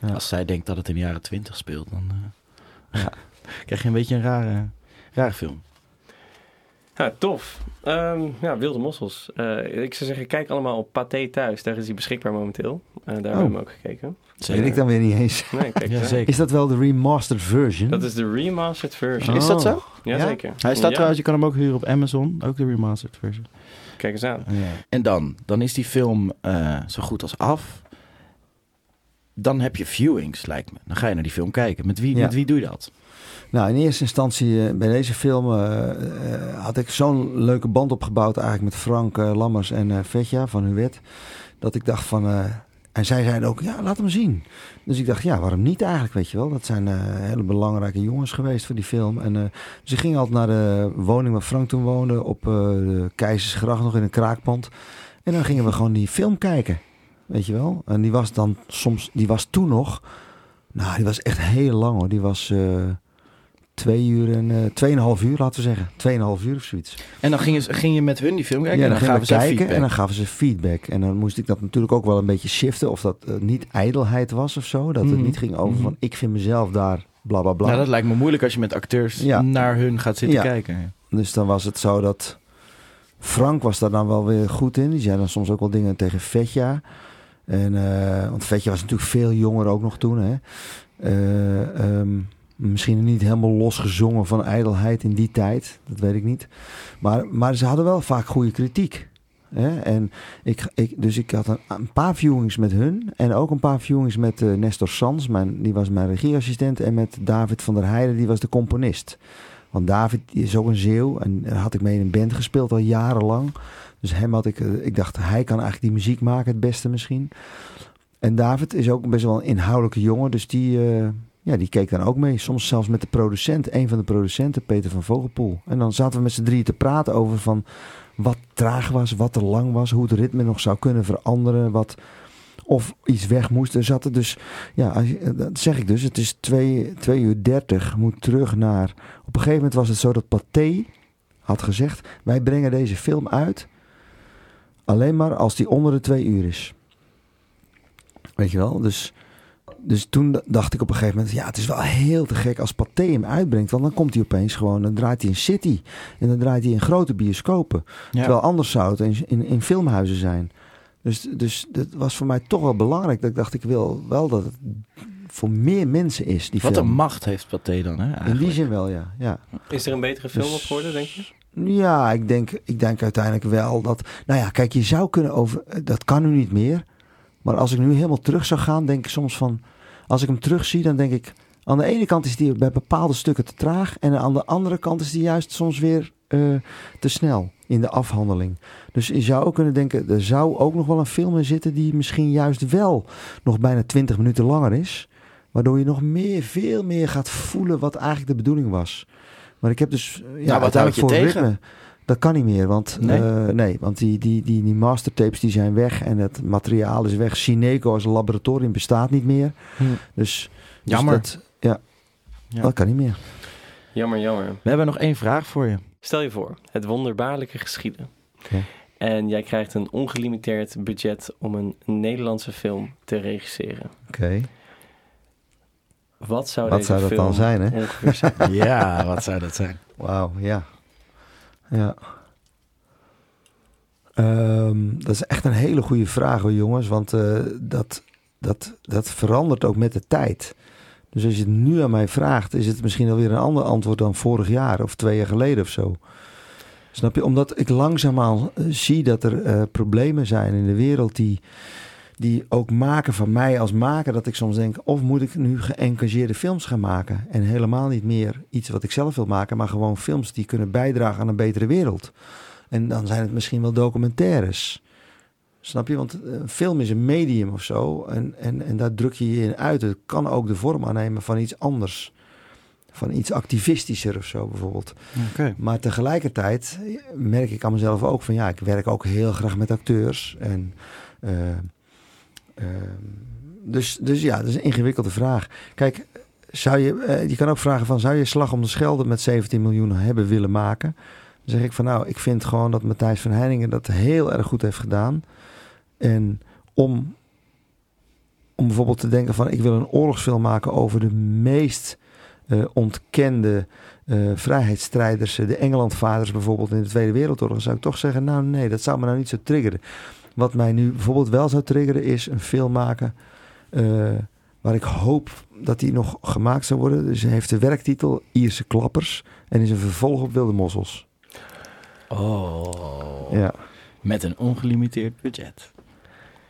Ja. Als zij denkt dat het in de jaren twintig speelt, dan eh, Ja. krijg je een beetje een rare, rare film. Ja, tof. Ehm, ja, Wilde Mossels. Eh, ik zou zeggen, kijk allemaal op Pathé Thuis. Daar is hij beschikbaar momenteel. Eh, daar hebben we hem ook gekeken. Weet ik dan weer niet eens. Nee, kijk Ja, zeker. Is dat wel de remastered version? Dat is de remastered version. Is dat zo? Oh. Jazeker. Hij staat Ja, trouwens, je kan hem ook huren op Amazon, ook de remastered version. Kijk eens aan. En dan, dan is die film eh, zo goed als af. Dan heb je viewings, lijkt me. Dan ga je naar die film kijken. Met wie, Ja. met wie doe je dat? Nou, in eerste instantie eh, bij deze film eh, eh, had ik zo'n leuke band opgebouwd eigenlijk met Frank Lammers en Vetja van Huwet. Dat ik dacht van... en zij zeiden ook, ja, laat hem zien. Dus ik dacht, ja, waarom niet eigenlijk, weet je wel. Dat zijn hele belangrijke jongens geweest voor die film. En eh, dus ik ging altijd naar de woning waar Frank toen woonde... op de Keizersgracht, nog in een kraakpand. En dan gingen we gewoon die film kijken, weet je wel. En die was dan soms, die was toen nog... Nou, die was echt heel lang hoor. Die was... Twee uur en eh tweeënhalf uur, laten we zeggen. Tweeënhalf uur of zoiets. En dan ging je, ging je met hun die film kijken ja, en dan gaven ze kijken feedback. en dan gaven ze feedback. En dan moest ik dat natuurlijk ook wel een beetje shiften. Of dat eh, niet ijdelheid was of zo. Dat Mhm. het niet ging over Mhm. van ik vind mezelf daar bla bla bla. Nou, dat lijkt me moeilijk als je met acteurs Ja. naar hun gaat zitten Ja. kijken. Dus dan was het zo dat Frank was daar dan wel weer goed in. Die zei dan soms ook wel dingen tegen Vetja. En, eh, want Vetja was natuurlijk veel jonger ook nog toen. Hè. Eh, ehm, misschien niet helemaal losgezongen van ijdelheid in die tijd. Dat weet ik niet. Maar, maar ze hadden wel vaak goede kritiek. Hè? En ik, dus ik had een, paar viewings met hun. En ook een paar viewings met eh, Nestor Sans. Mijn, die was mijn regieassistent. En met David van der Heijden. Die was de componist. Want David is ook een zeeuw. En had ik mee in een band gespeeld al jarenlang. Dus hem had ik... eh, Ik dacht, hij kan eigenlijk die muziek maken het beste misschien. En David is ook best wel een inhoudelijke jongen. Dus die, eh, ja, die keek dan ook mee. Soms zelfs met de producent. Een van de producenten, Peter van Vogelpoel. En dan zaten we met z'n drieën te praten over van... Wat traag was, wat te lang was. Hoe het ritme nog zou kunnen veranderen. Wat, of iets weg moest. Er zat er dus... Ja, je- dat zeg ik dus. Het is 2 uur 30. Moet terug naar... Op een gegeven moment was het zo dat Pathé had gezegd... Wij brengen deze film uit... Alleen maar als die onder de twee uur is. Weet je wel? Dus, dus toen dacht ik op een gegeven moment... Ja, het is wel heel te gek als Pathé hem uitbrengt. Want dan komt hij opeens gewoon... Dan draait hij in City. En dan draait hij in grote bioscopen. Ja. Terwijl anders zou het in, in, in filmhuizen zijn. Dus, dus dat was voor mij toch wel belangrijk. Dat ik dacht, ik wil wel dat het voor meer mensen is, die Wat film. een macht heeft Pathé dan, hè? In die zin wel, ja. ja. Is er een betere film Dus- op geworden, denk je? Ja, ik denk, ik denk uiteindelijk wel dat... Nou ja, kijk, je zou kunnen over... Dat kan nu niet meer. Maar als ik nu helemaal terug zou gaan, denk ik soms van... Als ik hem terugzie, dan denk ik... Aan de ene kant is die bij bepaalde stukken te traag. En aan de andere kant is die juist soms weer eh, te snel in de afhandeling. Dus je zou ook kunnen denken... Er zou ook nog wel een film in zitten... die misschien juist wel nog bijna 20 minuten langer is. Waardoor je nog meer, veel meer gaat voelen wat eigenlijk de bedoeling was. Maar ik heb dus... eh, Ja, Nou, wat houd je voor tegen? ritme... Dat kan niet meer, want, Nee? nee? nee, want die, die, die, die mastertapes die zijn weg en het materiaal is weg. Cineco als laboratorium bestaat niet meer. Hm. Dus, dus Jammer. dat, ja, Ja. dat kan niet meer. Jammer, jammer. We hebben nog één vraag voor je. Stel je voor, het wonderbaarlijke geschieden. Ja. En jij krijgt een ongelimiteerd budget om een Nederlandse film te regisseren. Oké, Wat zou wat deze zou dat film dan zijn, hè? ongeveer zijn? Ja, wat zou dat zijn? Wauw, ja. Ja. Ehm, dat is echt een hele goede vraag hoor jongens, want eh, dat, dat, dat verandert ook met de tijd. Dus als je het nu aan mij vraagt, is het misschien alweer een ander antwoord dan vorig jaar of twee jaar geleden of zo. Snap je? Omdat ik langzaamaan eh, zie dat er eh, problemen zijn in de wereld die, die ook maken van mij als maker. Dat ik soms denk, of moet ik nu geëngageerde films gaan maken? En helemaal niet meer iets wat ik zelf wil maken, maar gewoon films die kunnen bijdragen aan een betere wereld. En dan zijn het misschien wel documentaires. Snap je? Want een film is een medium of zo. En, en, en daar druk je je in uit. Het kan ook de vorm aannemen van iets anders. Van iets activistischer of zo bijvoorbeeld. Maar tegelijkertijd merk ik aan mezelf ook van ja, ik werk ook heel graag met acteurs. En, eh, eh, dus, dus ja, dat is een ingewikkelde vraag. Kijk, zou je, eh, je kan ook vragen van zou je Slag om de Schelde met 17 miljoen hebben willen maken? Dan zeg ik van nou, ik vind gewoon dat Matthijs van Heiningen dat heel erg goed heeft gedaan. En om, om bijvoorbeeld te denken van ik wil een oorlogsfilm maken over de meest eh, ontkende eh, vrijheidsstrijders, de Engelandvaders bijvoorbeeld in de Tweede Wereldoorlog, zou ik toch zeggen, nou nee, dat zou me nou niet zo triggeren. Wat mij nu bijvoorbeeld wel zou triggeren is een film maken eh, waar ik hoop dat die nog gemaakt zou worden. Dus hij heeft de werktitel Ierse Klappers en is een vervolg op Wilde Mossels. Oh. Ja. Met een ongelimiteerd budget.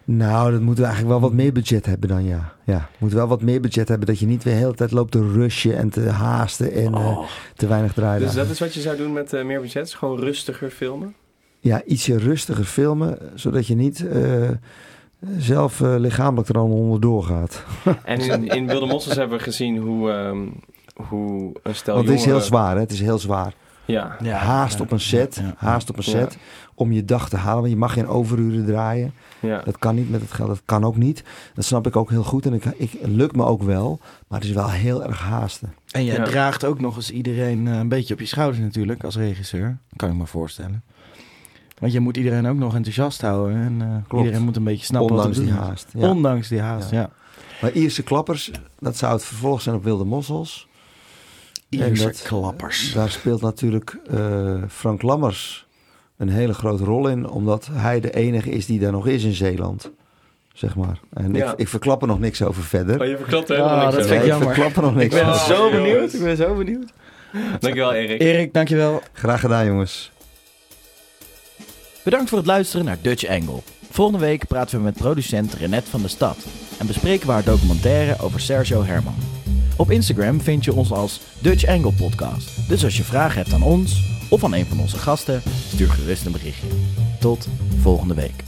Nou, dat moeten we eigenlijk wel wat meer budget hebben dan ja. Ja, moet wel wat meer budget hebben dat je niet weer de hele tijd loopt te rushen en te haasten en eh, Oh. te weinig draaien. Dus dat is wat je zou doen met eh, meer budget? Gewoon rustiger filmen? Ja, ietsje rustiger filmen, zodat je niet eh, zelf eh, lichamelijk er al onderdoor gaat. En in, in Wilde Mossels hebben we gezien hoe, ehm, hoe een stel Want het is heel zwaar, hè? Het is heel zwaar. Ja, Ja, haast ja, op een set, ja, ja. haast op een Ja. set, om je dag te halen. Want je mag geen overuren draaien. ja. Dat kan niet met het geld, dat kan ook niet. Dat snap ik ook heel goed en ik, ik, het lukt me ook wel. Maar het is wel heel erg haasten. En jij Ja. draagt ook nog eens iedereen eh, een beetje op je schouders natuurlijk als regisseur. Kan je me voorstellen. Want je moet iedereen ook nog enthousiast houden. En eh, Klopt. iedereen moet een beetje snappen Ondanks wat die er haast. Ja. Ondanks die haast, ja. Ja. Maar Ierse klappers, dat zou het vervolg zijn op Wilde Mossels. Ierse dat- klappers. Daar speelt natuurlijk eh, Frank Lammers een hele grote rol in. Omdat hij de enige is die daar nog is in Zeeland. Zeg maar. En Ja. ik, ik verklap er nog niks over verder. Oh, je verklapt er Ah, helemaal niks dat over. vind ik jammer. verklap er nog niks Ik ben over. zo benieuwd. Ik ben zo benieuwd. Dankjewel, Erik. Erik, dankjewel. Graag gedaan jongens. Bedankt voor het luisteren naar Dutch Angle. Volgende week praten we met producent Renette van de Stad en bespreken we haar documentaire over Sergio Herman. Op Instagram vind je ons als Dutch Angle Podcast. Dus als je vragen hebt aan ons of aan een van onze gasten, stuur gerust een berichtje. Tot volgende week.